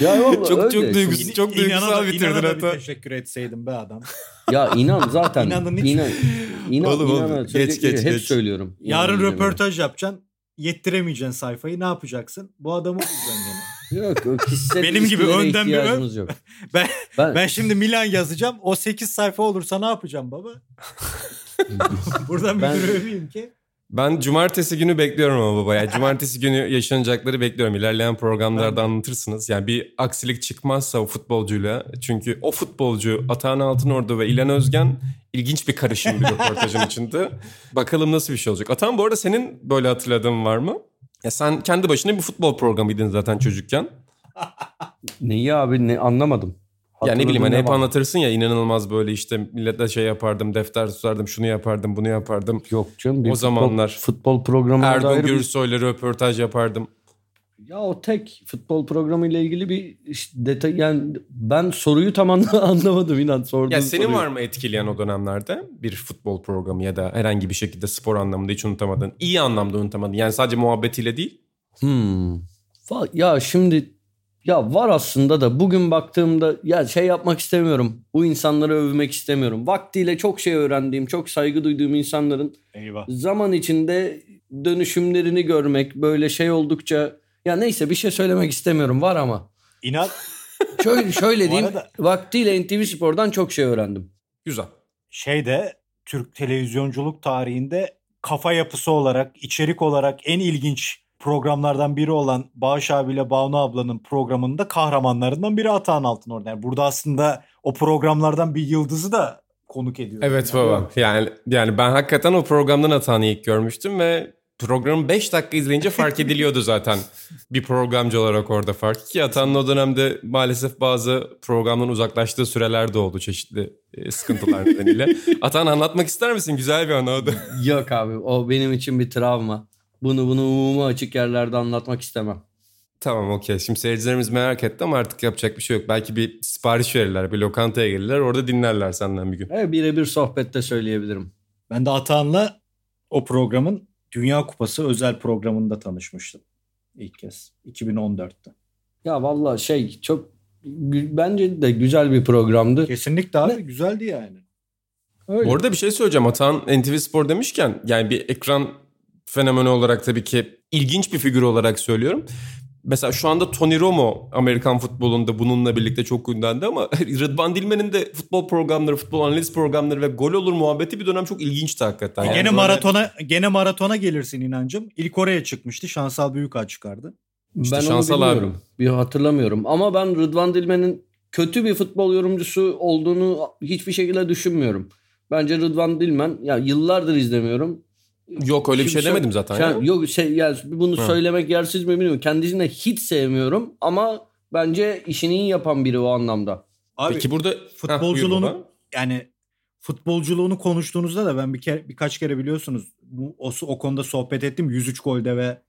S2: ya vallahi
S1: Çok-
S2: öyle.
S1: çok duygusal. Çok duygusal bitirdin hatta.
S3: teşekkür etseydim be adam.
S2: Ya inan zaten.
S3: İnanın hiç-
S2: inan, inan,
S1: Oğlum, oğlum,
S2: inan,
S1: geç,
S2: söyleyecekleri
S1: geç,
S2: hep
S1: geç.
S2: söylüyorum. İnan
S3: Yarın
S2: dinlemeye.
S3: röportaj yapacaksın. Yettiremeyeceksin sayfayı. Ne yapacaksın? Bu adamı bulacaksın gene.
S2: Yok, o kişisel
S3: Benim gibi önden bir ön-
S2: yok.
S3: Ben-
S2: ben,
S3: Ben şimdi Milan yazacağım. O 8 sayfa olursa ne yapacağım baba? Buradan bir
S2: Ben-
S3: öveyim ki.
S1: Ben cumartesi günü bekliyorum ama baba. Yani cumartesi günü yaşanacakları bekliyorum. İlerleyen programlarda anlatırsınız. Yani bir aksilik çıkmazsa o futbolcuyla. Çünkü o futbolcu Atahan Altınordu ve İlhan Özgen ilginç bir karışım bir röportajın içinde. Bakalım nasıl bir şey olacak. Atahan bu arada senin böyle hatırladığın var mı? Ya sen kendi başına bir futbol programıydın zaten çocukken.
S2: neyi abi ne anlamadım.
S1: Ya ne bileyim hani hep anlatırsın ya inanılmaz böyle işte millete şey yapardım, defter tutardım, şunu yapardım, bunu yapardım.
S2: Yok canım. bir
S1: O zamanlar
S2: Futbol, futbol programına
S1: Ergun
S2: dair bir-
S1: Gürsoy'la röportaj yapardım.
S2: Ya o tek futbol programı ile ilgili bir işte detay yani ben soruyu tam anla- anlamadım inan sorduğun
S1: Ya senin
S2: soruyu.
S1: var mı etkileyen o dönemlerde bir futbol programı ya da herhangi bir şekilde spor anlamında hiç unutamadığın, iyi anlamda unutamadığın yani sadece muhabbetiyle değil.
S2: Hmm. Ya şimdi ya var aslında da bugün baktığımda ya şey yapmak istemiyorum. Bu insanları övmek istemiyorum. Vaktiyle çok şey öğrendiğim, çok saygı duyduğum insanların
S3: Eyvah.
S2: zaman içinde dönüşümlerini görmek böyle şey oldukça ya neyse bir şey söylemek istemiyorum var ama
S3: İnan
S2: şöyle şöyle diyeyim
S3: arada-
S2: vaktiyle NTV Spor'dan çok şey öğrendim.
S1: Güzel.
S3: şeyde Türk televizyonculuk tarihinde kafa yapısı olarak, içerik olarak en ilginç programlardan biri olan Bağış abiyle Banu ablanın programında kahramanlarından biri Atahan Altınordu. Yani burada aslında o programlardan bir yıldızı da konuk ediyor.
S1: Evet
S3: Yani.
S1: baba. Yani yani ben hakikaten o programdan Atan'ı ilk görmüştüm ve programı 5 dakika izleyince fark ediliyordu zaten. bir programcı olarak orada fark. Ki Atan'ın o dönemde maalesef bazı programdan uzaklaştığı süreler de oldu çeşitli e, sıkıntılar nedeniyle. Atan anlatmak ister misin? Güzel bir anı o da.
S2: Yok abi o benim için bir travma. Bunu bunu umuma açık yerlerde anlatmak istemem.
S1: Tamam okey. Şimdi seyircilerimiz merak etti ama artık yapacak bir şey yok. Belki bir sipariş verirler, bir lokantaya gelirler. Orada dinlerler senden bir gün.
S2: Evet, birebir sohbette söyleyebilirim.
S3: Ben de Atahan'la o programın Dünya Kupası özel programında tanışmıştım. İlk kez 2014'te.
S2: Ya vallahi şey çok bence de güzel bir programdı.
S3: Kesinlikle abi
S2: Ne?
S3: güzeldi yani.
S2: Öyle.
S1: Bu arada bir şey söyleyeceğim. Atan NTV Spor demişken yani bir ekran fenomeni olarak tabii ki ilginç bir figür olarak söylüyorum. Mesela şu anda Tony Romo Amerikan futbolunda bununla birlikte çok gündemde ama Rıdvan Dilmen'in de futbol programları, futbol analiz programları ve gol olur muhabbeti bir dönem çok ilginçti hakikaten. Yani
S3: gene
S1: böyle-
S3: maratona gene maratona gelirsin inancım. İlk oraya çıkmıştı. Şansal Büyükağ çıkardı.
S1: İşte
S2: ben onu
S1: Şansal abi.
S2: bilmiyorum. Bir hatırlamıyorum. Ama ben Rıdvan Dilmen'in kötü bir futbol yorumcusu olduğunu hiçbir şekilde düşünmüyorum. Bence Rıdvan Dilmen ya yıllardır izlemiyorum.
S1: Yok öyle bir
S2: Şimdi
S1: şey demedim zaten.
S2: Sen-
S1: ya.
S2: yok şey yani bunu
S1: Ha.
S2: söylemek yersiz mi bilmiyorum. Kendisini hiç sevmiyorum ama bence işini iyi yapan biri o anlamda.
S3: Abi
S1: Peki burada
S3: futbolculuğunu yani futbolculuğunu konuştuğunuzda da ben bir kere birkaç kere biliyorsunuz bu o, o konuda sohbet ettim 103 golde ve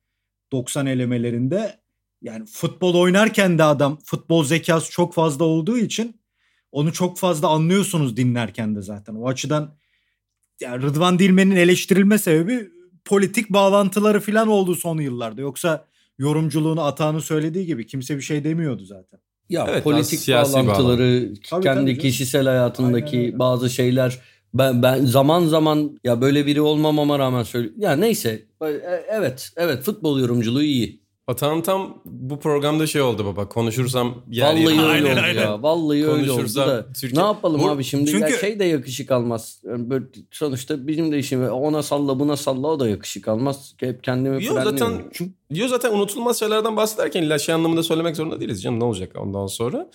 S3: 90 elemelerinde yani futbol oynarken de adam futbol zekası çok fazla olduğu için onu çok fazla anlıyorsunuz dinlerken de zaten. O açıdan yani Rıdvan Dilmen'in eleştirilme sebebi politik bağlantıları falan oldu son yıllarda. Yoksa yorumculuğunu Atağan'ın söylediği gibi kimse bir şey demiyordu zaten.
S2: Ya
S1: Evet,
S2: politik bağlantıları,
S3: Tabii,
S2: kendi
S3: tabii canım.
S2: kişisel hayatındaki
S3: Aynen
S2: bazı şeyler ben ben zaman zaman ya böyle biri olmamama rağmen söyle. Ya neyse. E- Evet, evet futbol yorumculuğu iyi.
S1: Atan tam bu programda şey oldu baba. Konuşursam yer
S2: Vallahi
S1: yerim.
S2: öyle
S3: Aynen,
S2: oldu
S3: aynen.
S2: ya. Vallahi öyle oldu
S1: Konuşursam
S2: da.
S1: Türkiye-
S2: Ne yapalım
S1: Bu-
S2: abi şimdi ya
S3: çünkü-
S2: şey de yakışık almaz. Yani böyle sonuçta bizim de işim ona salla buna salla o da yakışık almaz. Hep kendimi
S1: Yok
S2: frenliyorum.
S1: zaten Diyor zaten unutulmaz şeylerden bahsederken illa şey anlamında söylemek zorunda değiliz canım ne olacak ondan sonra.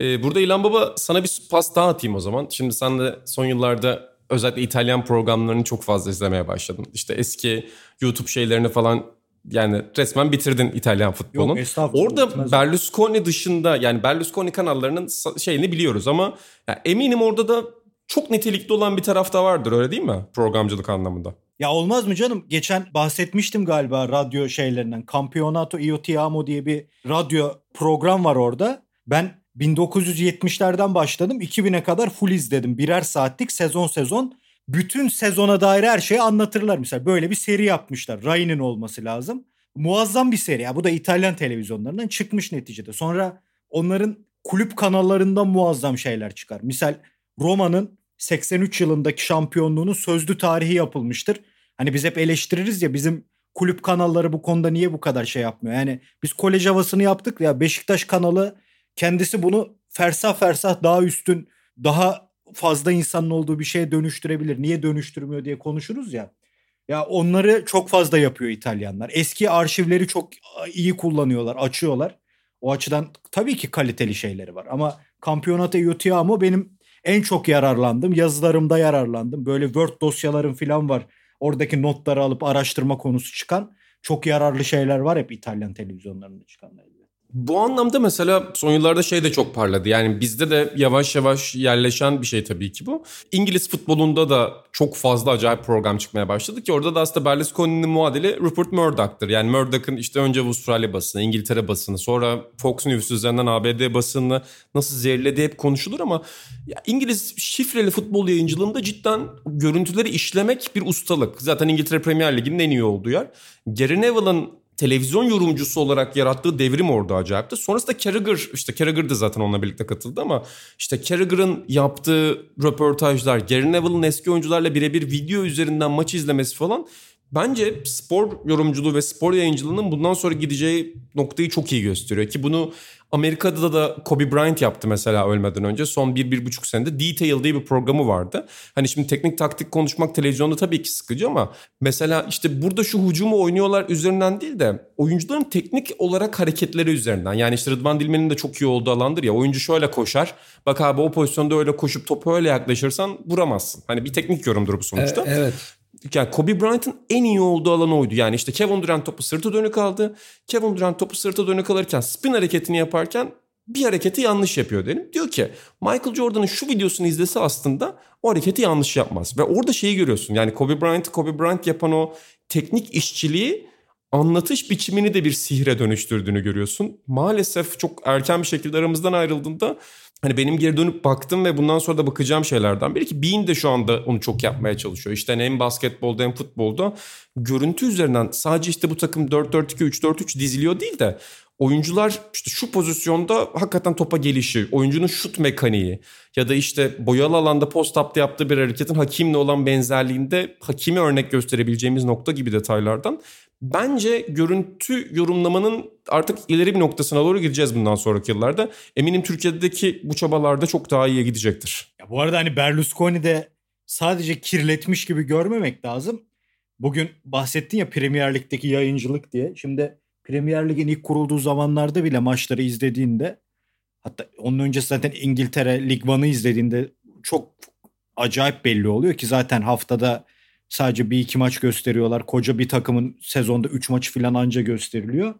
S1: Ee, burada İlhan Baba sana bir pas daha atayım o zaman. Şimdi sen de son yıllarda özellikle İtalyan programlarını çok fazla izlemeye başladın. İşte eski YouTube şeylerini falan yani resmen bitirdin İtalyan futbolun.
S3: Yok, estağfurullah,
S1: Orada. Berlusconi dışında yani Berlusconi kanallarının şeyini biliyoruz ama ya eminim orada da çok nitelikli olan bir taraf da vardır öyle değil mi programcılık anlamında?
S3: Ya olmaz mı canım? Geçen bahsetmiştim galiba radyo şeylerinden. Campionato Io Ti Amo diye bir radyo program var orada. Ben 1970'lerden başladım. 2000'e kadar full izledim. Birer saatlik sezon sezon. Bütün sezona dair her şeyi anlatırlar. Mesela böyle bir seri yapmışlar. Rai'nin olması lazım. Muazzam bir seri. Ya bu da İtalyan televizyonlarından çıkmış neticede. Sonra onların kulüp kanallarından muazzam şeyler çıkar. Misal Roma'nın 83 yılındaki şampiyonluğunun sözlü tarihi yapılmıştır. Hani biz hep eleştiririz ya bizim kulüp kanalları bu konuda niye bu kadar şey yapmıyor? Yani biz kolej havasını yaptık ya Beşiktaş kanalı kendisi bunu fersah fersah daha üstün, daha fazla insanın olduğu bir şeye dönüştürebilir. Niye dönüştürmüyor diye konuşuruz ya. Ya onları çok fazla yapıyor İtalyanlar. Eski arşivleri çok iyi kullanıyorlar, açıyorlar. O açıdan tabii ki kaliteli şeyleri var ama Campionato Io benim en çok yararlandım. Yazılarımda yararlandım. Böyle Word dosyalarım falan var. Oradaki notları alıp araştırma konusu çıkan çok yararlı şeyler var hep İtalyan televizyonlarında çıkanlar.
S1: Bu anlamda mesela son yıllarda şey de çok parladı. Yani bizde de yavaş yavaş yerleşen bir şey tabii ki bu. İngiliz futbolunda da çok fazla acayip program çıkmaya başladı ki orada da aslında Berlusconi'nin muadili Rupert Murdoch'tır. Yani Murdoch'ın işte önce Avustralya basını, İngiltere basını, sonra Fox News üzerinden ABD basını nasıl zehirlediği hep konuşulur ama ya İngiliz şifreli futbol yayıncılığında cidden görüntüleri işlemek bir ustalık. Zaten İngiltere Premier Ligi'nin en iyi olduğu yer. Gary Neville'ın televizyon yorumcusu olarak yarattığı devrim orada acayipti. Sonrasında Carragher, işte Carragher da zaten onunla birlikte katıldı ama işte Carragher'ın yaptığı röportajlar, Gary Neville'ın eski oyuncularla birebir video üzerinden maç izlemesi falan bence spor yorumculuğu ve spor yayıncılığının bundan sonra gideceği noktayı çok iyi gösteriyor. Ki bunu Amerika'da da Kobe Bryant yaptı mesela ölmeden önce. Son bir, bir buçuk senede Detail diye bir programı vardı. Hani şimdi teknik taktik konuşmak televizyonda tabii ki sıkıcı ama mesela işte burada şu hücumu oynuyorlar üzerinden değil de oyuncuların teknik olarak hareketleri üzerinden. Yani işte Rıdvan Dilmen'in de çok iyi olduğu alandır ya. Oyuncu şöyle koşar. Bak abi o pozisyonda öyle koşup topu öyle yaklaşırsan vuramazsın. Hani bir teknik yorumdur bu sonuçta.
S2: E, evet.
S1: Yani Kobe Bryant'ın en iyi olduğu alan oydu. Yani işte Kevin Durant topu sırtı dönük aldı. Kevin Durant topu sırtı dönük alırken spin hareketini yaparken bir hareketi yanlış yapıyor dedim. Diyor ki Michael Jordan'ın şu videosunu izlese aslında o hareketi yanlış yapmaz. Ve orada şeyi görüyorsun. Yani Kobe Bryant'ı Kobe Bryant yapan o teknik işçiliği anlatış biçimini de bir sihre dönüştürdüğünü görüyorsun. Maalesef çok erken bir şekilde aramızdan ayrıldığında hani benim geri dönüp baktım ve bundan sonra da bakacağım şeylerden biri ki Bean de şu anda onu çok yapmaya çalışıyor. İşte hem basketbolda hem futbolda görüntü üzerinden sadece işte bu takım 4-4-2 3-4-3 diziliyor değil de oyuncular işte şu pozisyonda hakikaten topa gelişi, oyuncunun şut mekaniği ya da işte boyalı alanda post-up'ta yaptığı bir hareketin hakimle olan benzerliğinde hakimi örnek gösterebileceğimiz nokta gibi detaylardan Bence görüntü yorumlamanın artık ileri bir noktasına doğru gideceğiz bundan sonraki yıllarda. Eminim Türkiye'deki bu çabalarda çok daha iyiye gidecektir.
S3: Ya bu arada hani Berlusconi de sadece kirletmiş gibi görmemek lazım. Bugün bahsettin ya Premier Lig'deki yayıncılık diye. Şimdi Premier Lig'in ilk kurulduğu zamanlarda bile maçları izlediğinde hatta onun öncesi zaten İngiltere Lig izlediğinde çok acayip belli oluyor ki zaten haftada Sadece bir iki maç gösteriyorlar. Koca bir takımın sezonda üç maç falan anca gösteriliyor.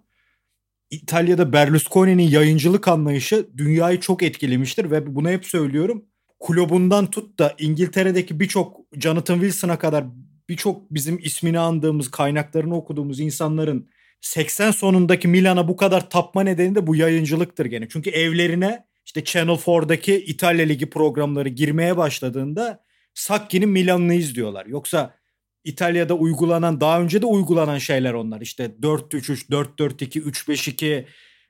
S3: İtalya'da Berlusconi'nin yayıncılık anlayışı dünyayı çok etkilemiştir ve bunu hep söylüyorum. Kulübünden tut da İngiltere'deki birçok Jonathan Wilson'a kadar birçok bizim ismini andığımız, kaynaklarını okuduğumuz insanların 80 sonundaki Milan'a bu kadar tapma nedeni de bu yayıncılıktır gene. Çünkü evlerine işte Channel 4'daki İtalya Ligi programları girmeye başladığında Sakki'nin Milan'ını izliyorlar. Yoksa İtalya'da uygulanan daha önce de uygulanan şeyler onlar. İşte 4-3-3, 4-4-2, 3-5-2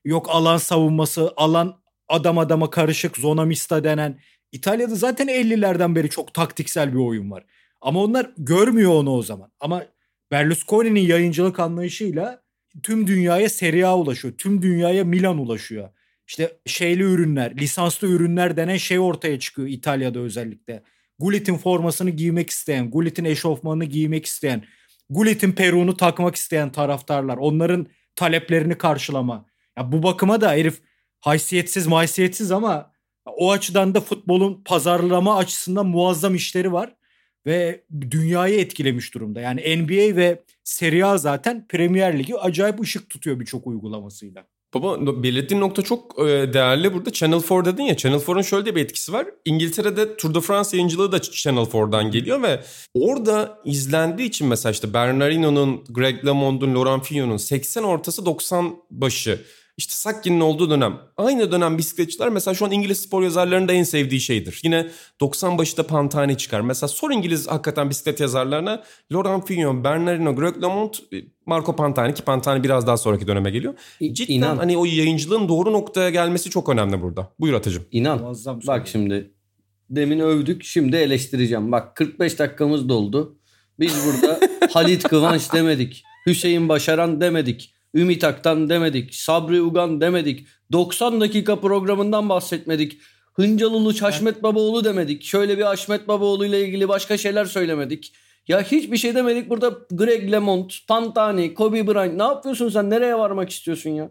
S3: yok alan savunması, alan adam adama karışık zona mista denen. İtalya'da zaten 50'lerden beri çok taktiksel bir oyun var. Ama onlar görmüyor onu o zaman. Ama Berlusconi'nin yayıncılık anlayışıyla tüm dünyaya Serie A ulaşıyor. Tüm dünyaya Milan ulaşıyor. İşte şeyli ürünler, lisanslı ürünler denen şey ortaya çıkıyor İtalya'da özellikle. Gullit'in formasını giymek isteyen, Gullit'in eşofmanını giymek isteyen, Gullit'in peruğunu takmak isteyen taraftarlar. Onların taleplerini karşılama. Ya bu bakıma da herif haysiyetsiz mahsiyetsiz ama o açıdan da futbolun pazarlama açısından muazzam işleri var ve dünyayı etkilemiş durumda. Yani NBA ve Serie A zaten Premier Ligi acayip ışık tutuyor birçok uygulamasıyla.
S1: Baba belirttiğin nokta çok e, değerli burada. Channel 4 dedin ya Channel 4'un şöyle bir etkisi var. İngiltere'de Tour de France yayıncılığı da Channel 4'dan geliyor ve orada izlendiği için mesela işte Bernardino'nun, Greg LeMond'un, Laurent Fignon'un 80 ortası 90 başı işte Sakki'nin olduğu dönem. Aynı dönem bisikletçiler mesela şu an İngiliz spor yazarlarının da en sevdiği şeydir. Yine 90 başında Pantani çıkar. Mesela sor İngiliz hakikaten bisiklet yazarlarına Laurent Fignon, Bernardino, Greg LeMond, Marco Pantani ki Pantani biraz daha sonraki döneme geliyor. Cidden İnan. hani o yayıncılığın doğru noktaya gelmesi çok önemli burada. Buyur Atacığım.
S2: İnan. Muazzam Bak şimdi demin övdük şimdi eleştireceğim. Bak 45 dakikamız doldu. Biz burada Halit Kıvanç demedik. Hüseyin Başaran demedik. Ümit Aktan demedik. Sabri Ugan demedik. 90 dakika programından bahsetmedik. Hıncal Uluç Haşmet Babaoğlu demedik. Şöyle bir Haşmet Babaoğlu ile ilgili başka şeyler söylemedik. Ya hiçbir şey demedik. Burada Greg LeMond, Pantani, Kobe Bryant ne yapıyorsun sen? Nereye varmak istiyorsun ya?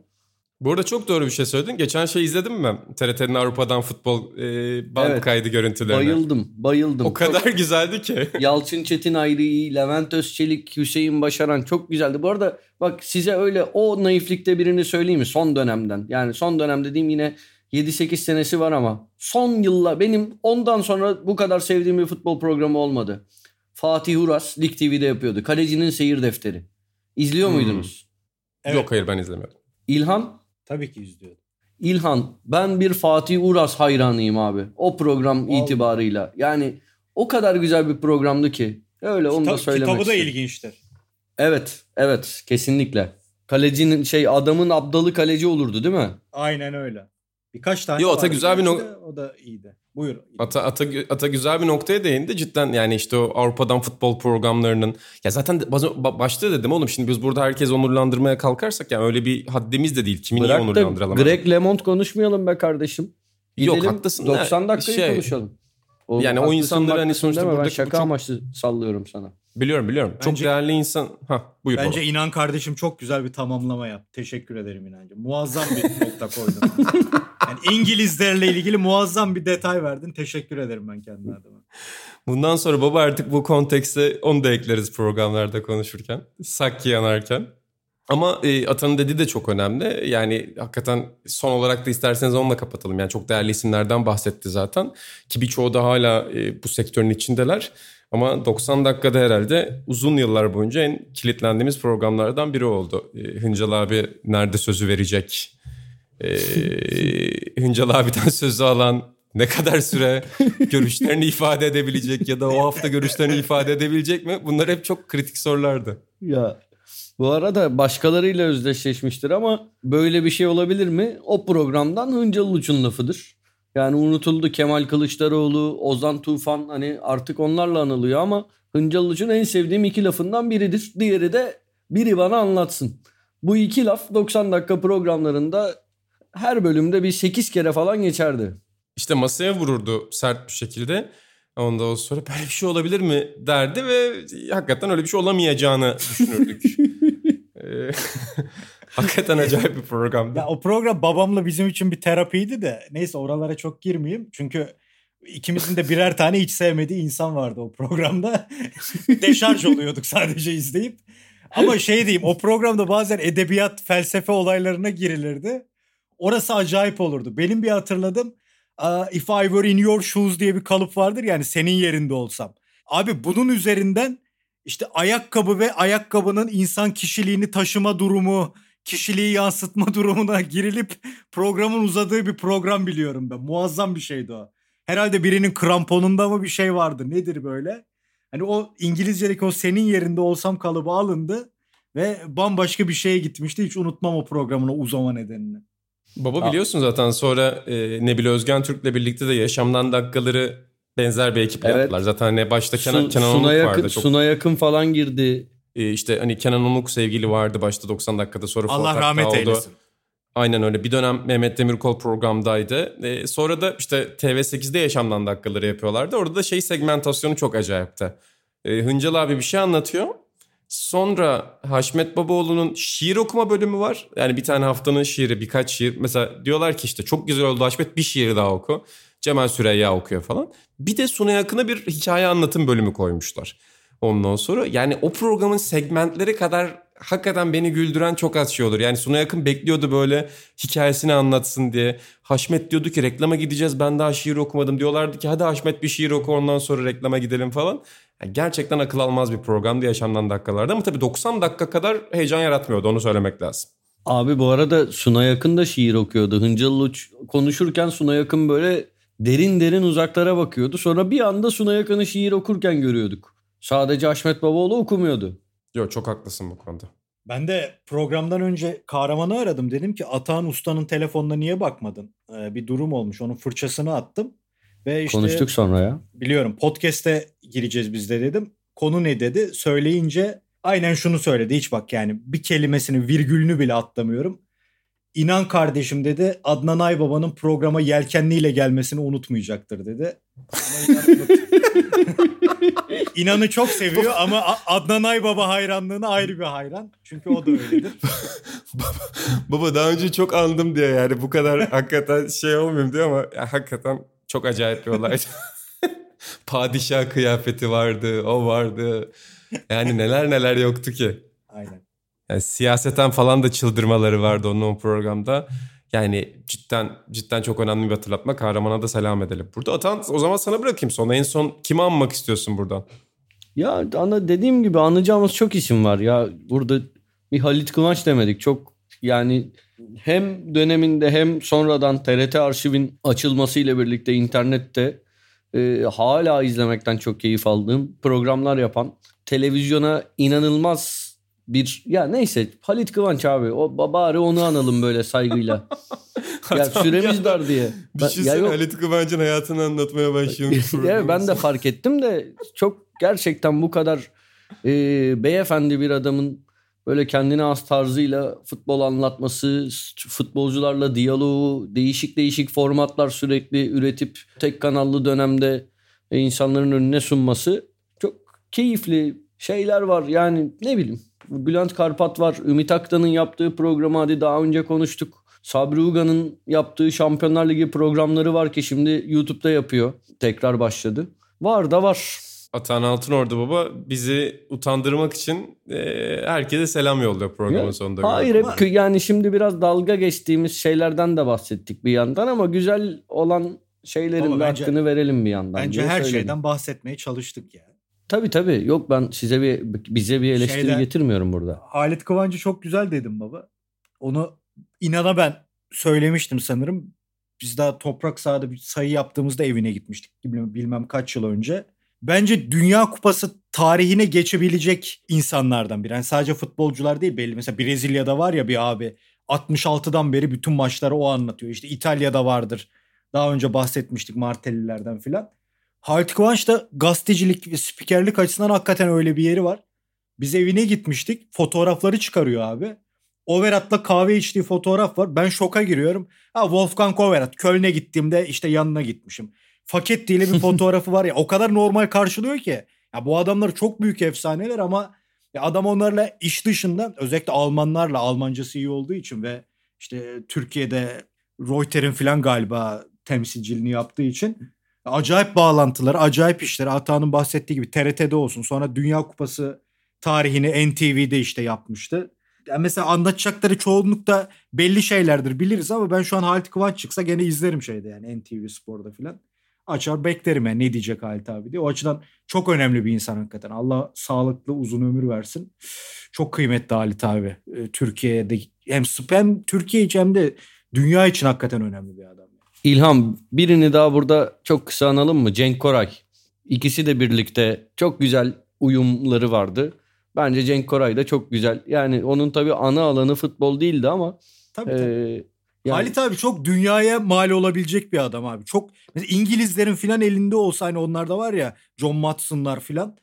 S1: Bu arada çok doğru bir şey söyledin. Geçen şey izledin mi? TRT'nin Avrupa'dan futbol e, band evet. kaydı görüntülerini.
S2: Bayıldım, bayıldım.
S1: O kadar çok... güzeldi ki.
S2: Yalçın Çetin ayrı Levent Özçelik, Hüseyin Başaran çok güzeldi. Bu arada bak size öyle o naiflikte birini söyleyeyim mi? Son dönemden. Yani son dönem dediğim yine 7-8 senesi var ama son yıllar benim ondan sonra bu kadar sevdiğim bir futbol programı olmadı. Fatih Uras Lig TV'de yapıyordu. Kalecinin seyir defteri. İzliyor hmm. muydunuz?
S1: Evet. Yok hayır ben izlemiyordum.
S2: İlhan
S3: Tabii ki izliyordum.
S2: İlhan ben bir Fatih Uras hayranıyım abi. O program Vallahi. itibarıyla. Yani o kadar güzel bir programdı ki. Öyle Kita- onu da söylemek
S3: Kitabı
S2: istedim.
S3: da ilginçtir.
S2: Evet, evet kesinlikle. Kalecinin şey adamın abdalı kaleci olurdu değil mi?
S3: Aynen öyle. Birkaç tane
S1: Yo, vardı. güzel bir no-
S3: o da iyiydi. Buyur.
S1: Ata, Ata, Ata güzel bir noktaya değindi. Cidden yani işte o Avrupa'dan futbol programlarının... Ya zaten başta dedim oğlum şimdi biz burada herkes onurlandırmaya kalkarsak yani öyle bir haddimiz de değil. Kimi
S2: Bırak
S1: niye onurlandıralım?
S2: Greg LeMond konuşmayalım be kardeşim. Gidelim,
S1: Yok haklısın.
S2: 90 dakika
S1: şey,
S2: konuşalım.
S1: O, yani o insanları hani sonuçta burada
S2: ben şaka
S1: çok...
S2: amaçlı sallıyorum sana.
S1: Biliyorum biliyorum.
S3: Bence,
S1: çok değerli insan. Ha buyur
S3: Bence
S1: baba.
S3: inan kardeşim çok güzel bir tamamlama yap. Teşekkür ederim inancım. Muazzam bir nokta koydun. yani İngilizlerle ilgili muazzam bir detay verdin. Teşekkür ederim ben kendi adıma.
S1: Bundan sonra baba artık bu kontekste onu da ekleriz programlarda konuşurken. Sakki yanarken. Ama e, Atan'ın dediği de çok önemli. Yani hakikaten son olarak da isterseniz onunla kapatalım. Yani çok değerli isimlerden bahsetti zaten. Ki birçoğu da hala e, bu sektörün içindeler. Ama 90 dakikada herhalde uzun yıllar boyunca en kilitlendiğimiz programlardan biri oldu. E, Hıncal abi nerede sözü verecek? E, Hıncal abiden sözü alan ne kadar süre görüşlerini ifade edebilecek ya da o hafta görüşlerini ifade edebilecek mi? Bunlar hep çok kritik sorulardı.
S2: Ya bu arada başkalarıyla özdeşleşmiştir ama böyle bir şey olabilir mi? O programdan Hıncal Uluç'un lafıdır. Yani unutuldu Kemal Kılıçdaroğlu, Ozan Tufan hani artık onlarla anılıyor ama Hıncal Uluç'un en sevdiğim iki lafından biridir. Diğeri de biri bana anlatsın. Bu iki laf 90 dakika programlarında her bölümde bir 8 kere falan geçerdi.
S1: İşte masaya vururdu sert bir şekilde. Ondan sonra böyle bir şey olabilir mi derdi ve hakikaten öyle bir şey olamayacağını düşünürdük. hakikaten acayip bir program.
S3: Ya o program babamla bizim için bir terapiydi de neyse oralara çok girmeyeyim. Çünkü ikimizin de birer tane hiç sevmediği insan vardı o programda. Deşarj oluyorduk sadece izleyip. Ama şey diyeyim o programda bazen edebiyat, felsefe olaylarına girilirdi. Orası acayip olurdu. Benim bir hatırladım. If I were in your shoes diye bir kalıp vardır yani senin yerinde olsam. Abi bunun üzerinden işte ayakkabı ve ayakkabının insan kişiliğini taşıma durumu, kişiliği yansıtma durumuna girilip programın uzadığı bir program biliyorum ben. Muazzam bir şeydi o. Herhalde birinin kramponunda mı bir şey vardı. Nedir böyle? Hani o İngilizce'deki o senin yerinde olsam kalıbı alındı ve bambaşka bir şeye gitmişti. Hiç unutmam o programın o uzama nedenini.
S1: Baba biliyorsun zaten sonra e, Nebil Özgen Türk'le birlikte de Yaşamdan Dakikaları benzer bir ekip evet. yaptılar. Zaten hani başta Kenan, Su, Kenan Suna
S2: yakın,
S1: vardı. Çok...
S2: Suna yakın falan girdi.
S1: E, işte hani Kenan Onuk sevgili vardı başta 90 dakikada sonra
S3: Allah rahmet
S1: oldu.
S3: eylesin.
S1: Aynen öyle. Bir dönem Mehmet Demirkol programdaydı. E, sonra da işte TV8'de Yaşamdan Dakikaları yapıyorlardı. Orada da şey segmentasyonu çok acayipti. E, Hıncal abi bir şey anlatıyor. Sonra Haşmet Babaoğlu'nun şiir okuma bölümü var. Yani bir tane haftanın şiiri, birkaç şiir. Mesela diyorlar ki işte çok güzel oldu Haşmet bir şiir daha oku. Cemal Süreyya okuyor falan. Bir de Suna Yakın'a bir hikaye anlatım bölümü koymuşlar. Ondan sonra yani o programın segmentleri kadar hakikaten beni güldüren çok az şey olur. Yani Suna Yakın bekliyordu böyle hikayesini anlatsın diye. Haşmet diyordu ki reklama gideceğiz ben daha şiir okumadım. Diyorlardı ki hadi Haşmet bir şiir oku ondan sonra reklama gidelim falan. Yani gerçekten akıl almaz bir programdı yaşamdan dakikalarda ama tabii 90 dakika kadar heyecan yaratmıyordu onu söylemek lazım.
S2: Abi bu arada Suna Yakın da şiir okuyordu. Hıncal Uç konuşurken Suna Yakın böyle derin derin uzaklara bakıyordu. Sonra bir anda Suna Yakın'ı şiir okurken görüyorduk. Sadece Haşmet Babaoğlu okumuyordu.
S1: Yok çok haklısın bu konuda.
S3: Ben de programdan önce Kahraman'ı aradım. Dedim ki Atahan Usta'nın telefonuna niye bakmadın? Ee, bir durum olmuş. Onun fırçasını attım. Ve işte,
S2: Konuştuk sonra ya.
S3: Biliyorum podcast'e gireceğiz biz de dedim. Konu ne dedi? Söyleyince aynen şunu söyledi. Hiç bak yani bir kelimesinin virgülünü bile atlamıyorum. İnan kardeşim dedi Adnan Aybaba'nın programa yelkenliyle gelmesini unutmayacaktır dedi. İnan'ı çok seviyor ama Adnan Aybaba hayranlığına ayrı bir hayran. Çünkü o da öyledir.
S1: baba, daha önce çok andım diye yani bu kadar hakikaten şey olmayayım diyor ama ya, hakikaten çok acayip bir olay. Padişah kıyafeti vardı, o vardı. Yani neler neler yoktu ki.
S3: Aynen.
S1: Yani siyaseten falan da çıldırmaları vardı onun o programda. Yani cidden cidden çok önemli bir hatırlatma. Kahramana da selam edelim. Burada Atan o zaman sana bırakayım sonra. En son kimi anmak istiyorsun buradan?
S2: Ya ana dediğim gibi anacağımız çok isim var. Ya burada bir Halit Kıvanç demedik. Çok yani hem döneminde hem sonradan TRT arşivin açılmasıyla birlikte internette e, hala izlemekten çok keyif aldığım programlar yapan televizyona inanılmaz bir ya neyse Halit Kıvanç abi o bari onu analım böyle saygıyla. Ya süremiz
S1: ya.
S2: dar diye. Ben- ya
S1: Düşünsene
S2: yok.
S1: Halit Kıvancı'nın hayatını anlatmaya başlıyormuş.
S2: Evet, ben de fark ettim de çok gerçekten bu kadar e, beyefendi bir adamın böyle kendine az tarzıyla futbol anlatması, futbolcularla diyaloğu, değişik değişik formatlar sürekli üretip tek kanallı dönemde insanların önüne sunması çok keyifli şeyler var. Yani ne bileyim Bülent Karpat var, Ümit Aktan'ın yaptığı programı hadi daha önce konuştuk. Sabri Uga'nın yaptığı Şampiyonlar Ligi programları var ki şimdi YouTube'da yapıyor. Tekrar başladı. Var da var.
S1: Atan Altınordu baba bizi utandırmak için e, herkese selam yolluyor programın
S2: Ya,
S1: sonunda.
S2: Hayır hep yani şimdi biraz dalga geçtiğimiz şeylerden de bahsettik bir yandan ama güzel olan şeylerin
S3: Ama
S2: de
S3: bence-
S2: hakkını verelim bir yandan.
S3: Bence her
S2: söyledim.
S3: şeyden bahsetmeye çalıştık ya.
S2: Tabii tabii. Yok ben size bir bize bir eleştiri
S3: Şeyden-
S2: getirmiyorum burada.
S3: Halit Kıvancı çok güzel dedim baba. Onu inana ben söylemiştim sanırım. Biz daha toprak sahada bir sayı yaptığımızda evine gitmiştik. Bilmem, bilmem kaç yıl önce. Bence Dünya Kupası tarihine geçebilecek insanlardan biri. Yani sadece futbolcular değil belli. Mesela Brezilya'da var ya bir abi 66'dan beri bütün maçları o anlatıyor. İşte İtalya'da vardır. Daha önce bahsetmiştik Martellilerden filan. Halit Kıvanç da gazetecilik ve spikerlik açısından hakikaten öyle bir yeri var. Biz evine gitmiştik. Fotoğrafları çıkarıyor abi. Overat'la kahve içtiği fotoğraf var. Ben şoka giriyorum. Ha Wolfgang Overat. Köln'e gittiğimde işte yanına gitmişim. Faket ile bir fotoğrafı var ya. O kadar normal karşılıyor ki. Ya bu adamlar çok büyük efsaneler ama ya adam onlarla iş dışında özellikle Almanlarla Almancası iyi olduğu için ve işte Türkiye'de Reuters'in falan galiba temsilciliğini yaptığı için acayip bağlantılar, acayip işler. Atağ'ın bahsettiği gibi TRT'de olsun. Sonra Dünya Kupası tarihini NTV'de işte yapmıştı. Yani mesela anlatacakları çoğunlukta belli şeylerdir biliriz ama ben şu an Halit Kıvanç çıksa gene izlerim şeyde yani NTV Spor'da filan. Açar beklerim yani ne diyecek Halit abi diye. O açıdan çok önemli bir insan hakikaten. Allah sağlıklı uzun ömür versin. Çok kıymetli Halit abi. Ee, Türkiye'de hem, hem Türkiye için hem de dünya için hakikaten önemli bir adam.
S2: İlham birini daha burada çok kısa analım mı? Cenk Koray. İkisi de birlikte çok güzel uyumları vardı. Bence Cenk Koray da çok güzel. Yani onun tabii ana alanı futbol değildi ama
S3: Tabii
S2: e,
S3: tabii.
S2: yani
S3: Halit abi çok dünyaya mal olabilecek bir adam abi. Çok mesela İngilizlerin filan elinde olsa hani onlar da var ya John Matson'lar filan.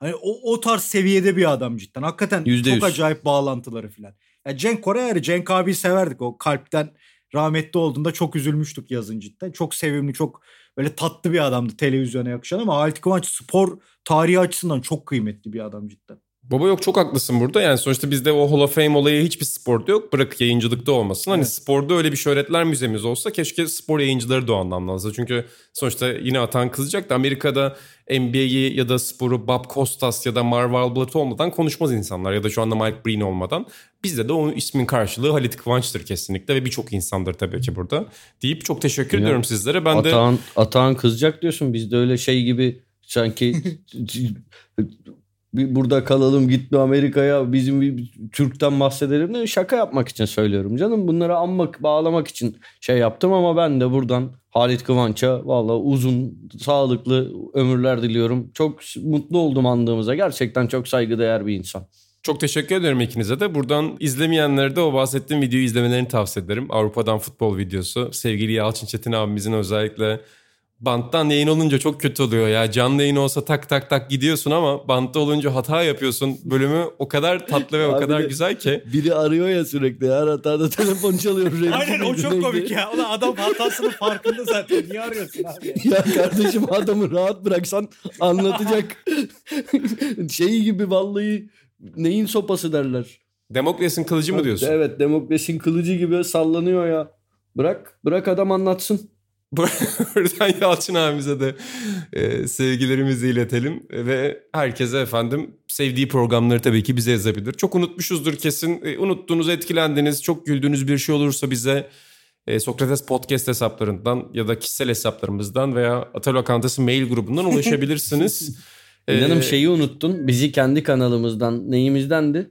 S3: Hani o, o tarz seviyede bir adam cidden. Hakikaten
S2: Yüzde
S3: çok
S2: yüz.
S3: acayip bağlantıları filan. Ya Cenk Koray ayrı. Cenk abiyi severdik. O kalpten rahmetli olduğunda çok üzülmüştük yazın cidden. Çok sevimli, çok böyle tatlı bir adamdı televizyona yakışan ama Halit Kıvanç spor tarihi açısından çok kıymetli bir adam cidden.
S1: Baba yok çok haklısın burada. Yani sonuçta bizde o Hall of Fame olayı hiçbir sporda yok. Bırak yayıncılıkta olmasın. Hani
S3: Evet.
S1: sporda öyle bir şöhretler müzemiz olsa keşke spor yayıncıları da o anlamda olsa. Çünkü sonuçta yine atan kızacak da Amerika'da NBA'yi ya da sporu Bob Costas ya da Marv Albert olmadan konuşmaz insanlar. Ya da şu anda Mike Breen olmadan. Bizde de o ismin karşılığı Halit Kıvanç'tır kesinlikle ve birçok insandır tabii ki burada. Deyip çok teşekkür
S2: Ya,
S1: ediyorum sizlere. Ben de
S2: Atağın, Atağın kızacak diyorsun. Biz de öyle şey gibi sanki bir burada kalalım gitme Amerika'ya bizim bir Türk'ten bahsedelim de şaka yapmak için söylüyorum canım. Bunları anmak bağlamak için şey yaptım ama ben de buradan Halit Kıvanç'a valla uzun sağlıklı ömürler diliyorum. Çok mutlu oldum andığımıza. Gerçekten çok saygıdeğer bir insan.
S1: Çok teşekkür ederim ikinize de. Buradan izlemeyenlere de o bahsettiğim videoyu izlemelerini tavsiye ederim. Avrupa'dan futbol videosu. Sevgili Yalçın Çetin abimizin özellikle banttan yayın olunca çok kötü oluyor ya. Canlı yayın olsa tak tak tak gidiyorsun ama bantta olunca hata yapıyorsun. Bölümü o kadar tatlı ve o
S2: Abi
S1: kadar
S2: de-
S1: güzel ki.
S2: Biri arıyor ya sürekli her hatada telefon çalıyor.
S3: Aynen o çok komik ya. Ulan adam hatasının farkında zaten. Niye arıyorsun abi?
S2: Ya kardeşim adamı rahat bıraksan anlatacak. şey gibi vallahi neyin sopası derler.
S1: Demokrasinin kılıcı mı diyorsun?
S2: Evet demokrasinin kılıcı gibi sallanıyor ya. Bırak bırak adam anlatsın.
S1: Buradan Yalçın abimize de e, sevgilerimizi iletelim ve herkese efendim sevdiği programları tabii ki bize yazabilir. Çok unutmuşuzdur kesin. E, unuttuğunuz, etkilendiniz, çok güldüğünüz bir şey olursa bize e, Sokrates Podcast hesaplarından ya da kişisel hesaplarımızdan veya Atal Lokantası mail grubundan ulaşabilirsiniz.
S2: İnanım
S1: E,
S2: şeyi unuttun. Bizi kendi kanalımızdan neyimizdendi?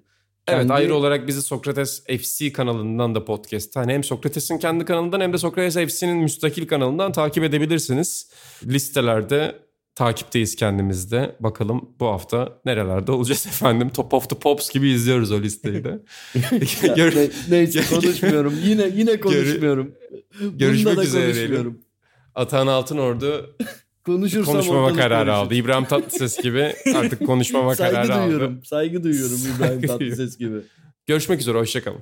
S1: Evet
S2: Kendi-
S1: ayrı olarak bizi Sokrates FC kanalından da podcast. Hani hem Sokrates'in kendi kanalından hem de Sokrates FC'nin müstakil kanalından takip edebilirsiniz. Listelerde takipteyiz kendimizde. Bakalım bu hafta nerelerde olacağız efendim. Top of the Pops gibi izliyoruz o listeyi de. Gör-
S2: ne- neyse konuşmuyorum. Yine yine konuşmuyorum.
S1: Görüşmek
S2: Bunda da
S1: üzere
S2: konuşmuyorum.
S1: Atan Altınordu
S2: Konuşursam
S1: konuşmama kararı aldı. İbrahim Tatlıses gibi artık konuşmama
S2: Saygı
S1: kararı aldı.
S2: duyuyorum. Saygı duyuyorum İbrahim
S1: Saygı
S2: Tatlıses gibi.
S1: Görüşmek üzere. Hoşçakalın.